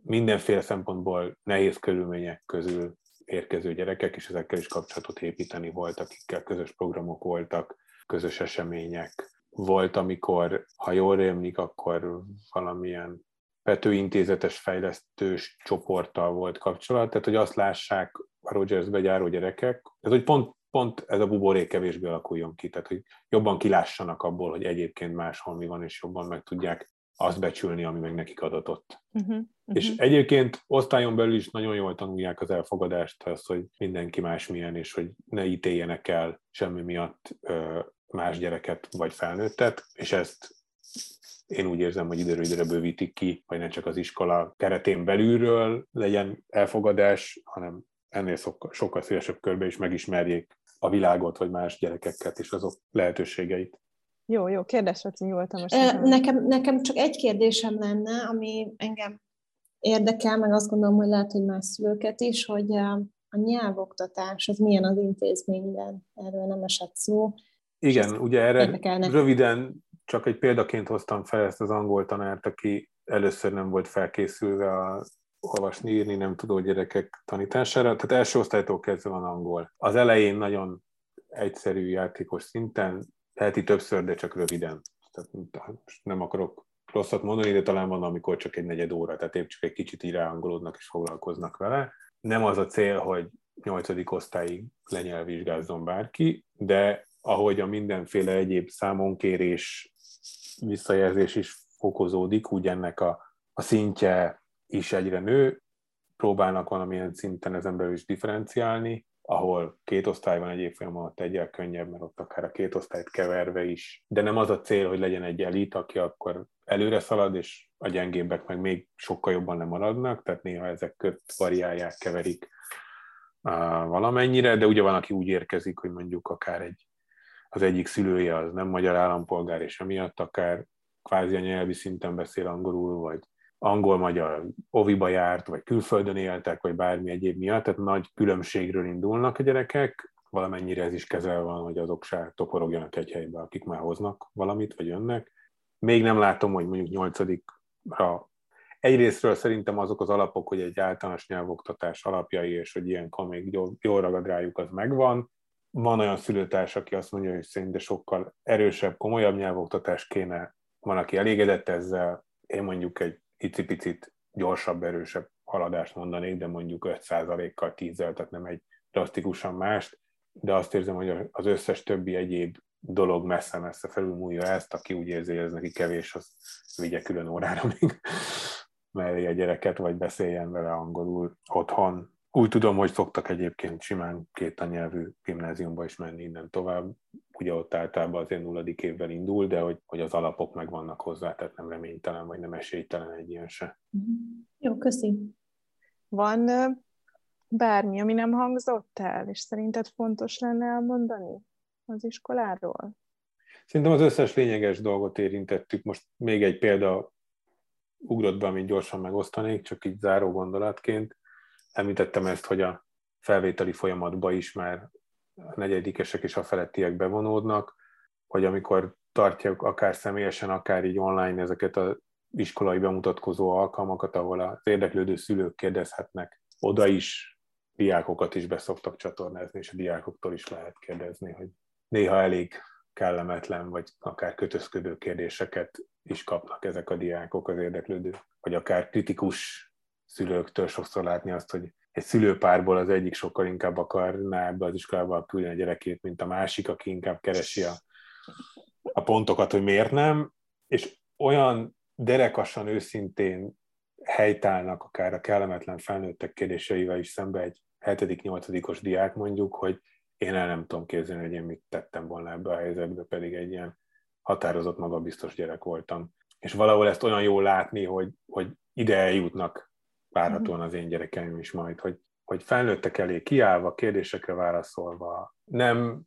mindenféle szempontból nehéz körülmények közül érkező gyerekek, és ezekkel is kapcsolatot építeni volt, akikkel közös programok voltak, közös események. Volt, amikor, ha jól rémlik, akkor valamilyen petőintézetes fejlesztős csoporttal volt kapcsolat, tehát hogy azt lássák a Rogersbe járó gyerekek, ez hogy pont pont ez a buborék kevésbé alakuljon ki, tehát hogy jobban kilássanak abból, hogy egyébként máshol mi van, és jobban meg tudják azt becsülni, ami meg nekik adatott. Uh-huh, uh-huh. És egyébként osztályon belül is nagyon jól tanulják az elfogadást, az, hogy mindenki más milyen, és hogy ne ítéljenek el semmi miatt más gyereket vagy felnőttet, és ezt én úgy érzem, hogy időről időre bővítik ki, hogy ne csak az iskola keretén belülről legyen elfogadás, hanem ennél sokkal, sokkal szélesebb körbe is megismerjék a világot, vagy más gyerekeket és azok lehetőségeit. Jó, jó, kérdés, Laci, nyugodtan most. Nekem, nekem csak egy kérdésem lenne, ami engem érdekel, meg azt gondolom, hogy lehet, hogy más szülőket is, hogy a nyelvoktatás az milyen az intézményben, erről nem esett szó. Igen, ugye erre érdekelne. röviden csak egy példaként hoztam fel ezt az angol tanárt, aki először nem volt felkészülve a olvasni, írni nem tudó gyerekek tanítására. Tehát első osztálytól kezdve van angol. Az elején nagyon egyszerű játékos szinten, heti többször, de csak röviden. Tehát nem akarok rosszat mondani, de talán van, amikor csak egy negyed óra, tehát épp csak egy kicsit így ráangolódnak és foglalkoznak vele. Nem az a cél, hogy nyolcadik osztályig lenyelvizsgázzon bárki, de ahogy a mindenféle egyéb számonkérés, visszajelzés is fokozódik, úgy ennek a, a szintje is egyre nő, próbálnak valamilyen szinten ezen belül is differenciálni, ahol két osztály van egy évfolyam alatt egyel könnyebb, mert ott akár a két osztályt keverve is, de nem az a cél, hogy legyen egy elit, aki akkor előre szalad, és a gyengébbek meg még sokkal jobban nem maradnak, tehát néha ezek köt variálják, keverik uh, valamennyire, de ugye van, aki úgy érkezik, hogy mondjuk akár egy, az egyik szülője az nem magyar állampolgár, és emiatt akár kvázi a nyelvi szinten beszél angolul, vagy angol-magyar oviba járt, vagy külföldön éltek, vagy bármi egyéb miatt, tehát nagy különbségről indulnak a gyerekek, valamennyire ez is kezel van, hogy azok se toporogjanak egy helybe, akik már hoznak valamit, vagy jönnek. Még nem látom, hogy mondjuk nyolcadikra egyrésztről szerintem azok az alapok, hogy egy általános nyelvoktatás alapjai, és hogy ilyenkor még jól, jól ragad rájuk, az megvan. Van olyan szülőtárs, aki azt mondja, hogy szerint sokkal erősebb, komolyabb nyelvoktatás kéne. Van, aki elégedett ezzel. Én mondjuk egy icipicit gyorsabb, erősebb haladást mondanék, de mondjuk 5%-kal 10 tehát nem egy drasztikusan mást, de azt érzem, hogy az összes többi egyéb dolog messze-messze felülmúlja ezt, aki úgy érzi, hogy ez neki kevés, az vigye külön órára még mellé a gyereket, vagy beszéljen vele angolul otthon. Úgy tudom, hogy szoktak egyébként simán két nyelvű gimnáziumba is menni innen tovább, ugye ott általában azért nulladik évvel indul, de hogy, hogy az alapok meg vannak hozzá, tehát nem reménytelen, vagy nem esélytelen egy ilyen se. Jó, köszi. Van bármi, ami nem hangzott el, és szerinted fontos lenne elmondani az iskoláról? Szerintem az összes lényeges dolgot érintettük. Most még egy példa ugrott be, amit gyorsan megosztanék, csak így záró gondolatként. Említettem ezt, hogy a felvételi folyamatba is már a negyedikesek és a felettiek bevonódnak, hogy amikor tartják akár személyesen, akár így online ezeket az iskolai bemutatkozó alkalmakat, ahol az érdeklődő szülők kérdezhetnek, oda is diákokat is beszoktak csatornázni, és a diákoktól is lehet kérdezni, hogy néha elég kellemetlen, vagy akár kötözködő kérdéseket is kapnak ezek a diákok, az érdeklődő, vagy akár kritikus szülőktől sokszor látni azt, hogy egy szülőpárból az egyik sokkal inkább akarná ebbe az iskolába küldeni a gyerekét, mint a másik, aki inkább keresi a, a pontokat, hogy miért nem, és olyan derekasan, őszintén helytállnak akár a kellemetlen felnőttek kérdéseivel is szembe egy 7.-8-os diák mondjuk, hogy én el nem tudom képzelni, hogy én mit tettem volna ebbe a helyzetbe, pedig egy ilyen határozott, magabiztos gyerek voltam. És valahol ezt olyan jól látni, hogy, hogy ide eljutnak várhatóan az én gyerekeim is majd, hogy, hogy felnőttek elé kiállva, kérdésekre válaszolva, nem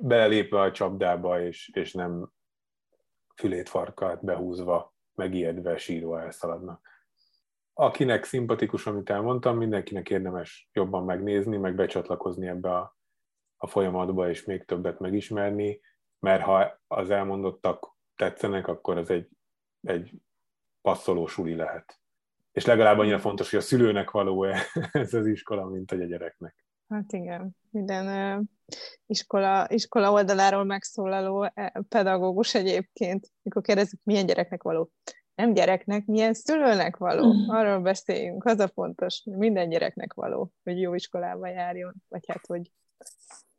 belépve a csapdába, és, és nem fülét farkát behúzva, megijedve, sírva elszaladnak. Akinek szimpatikus, amit elmondtam, mindenkinek érdemes jobban megnézni, meg becsatlakozni ebbe a, a folyamatba, és még többet megismerni, mert ha az elmondottak tetszenek, akkor ez egy, egy passzoló suli lehet és legalább annyira fontos, hogy a szülőnek való-e ez az iskola, mint hogy a gyereknek. Hát igen, minden uh, iskola, iskola oldaláról megszólaló pedagógus egyébként, mikor kérdezik, milyen gyereknek való. Nem gyereknek, milyen szülőnek való. Mm. Arról beszéljünk, az a fontos, hogy minden gyereknek való, hogy jó iskolába járjon, vagy hát, hogy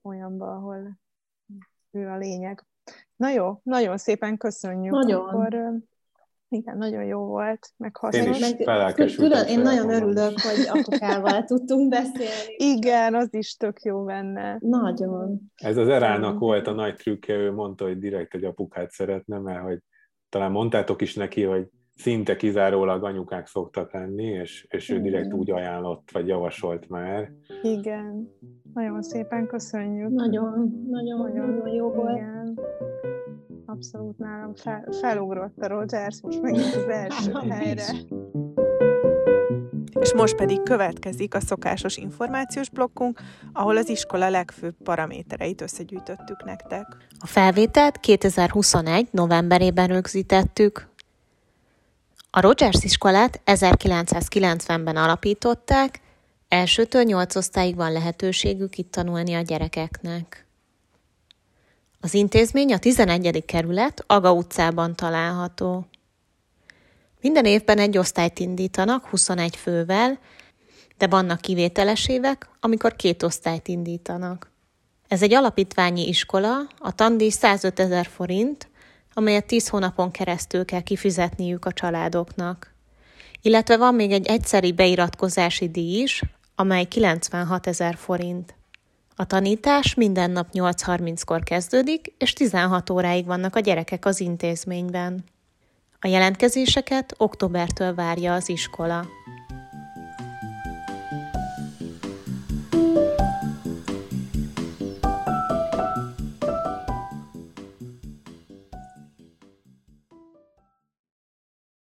olyanba, ahol ő a lényeg. Na jó, nagyon szépen köszönjük. Nagyon. Akkor igen, nagyon jó volt, meg hasznos. Én is Külön, én nagyon örülök, hogy apukával tudtunk beszélni. Igen, az is tök jó benne. Nagyon. Ez az Erának volt a nagy trükkje, ő mondta, hogy direkt egy apukát szeretne, mert hogy talán mondtátok is neki, hogy szinte kizárólag anyukák szoktak lenni, és, és ő direkt úgy ajánlott, vagy javasolt már. Igen, nagyon szépen köszönjük. Nagyon, nagyon, nagyon, nagyon jó volt. Igen abszolút nálam fel, felugrott a Rogers, most megint az első helyre. És most pedig következik a szokásos információs blokkunk, ahol az iskola legfőbb paramétereit összegyűjtöttük nektek. A felvételt 2021. novemberében rögzítettük. A Rogers iskolát 1990-ben alapították, elsőtől nyolc osztályig van lehetőségük itt tanulni a gyerekeknek. Az intézmény a 11. kerület Aga utcában található. Minden évben egy osztályt indítanak 21 fővel, de vannak kivételes évek, amikor két osztályt indítanak. Ez egy alapítványi iskola, a tandíj 105 ezer forint, amelyet 10 hónapon keresztül kell kifizetniük a családoknak. Illetve van még egy egyszeri beiratkozási díj is, amely 96 ezer forint. A tanítás minden nap 8.30-kor kezdődik, és 16 óráig vannak a gyerekek az intézményben. A jelentkezéseket októbertől várja az iskola.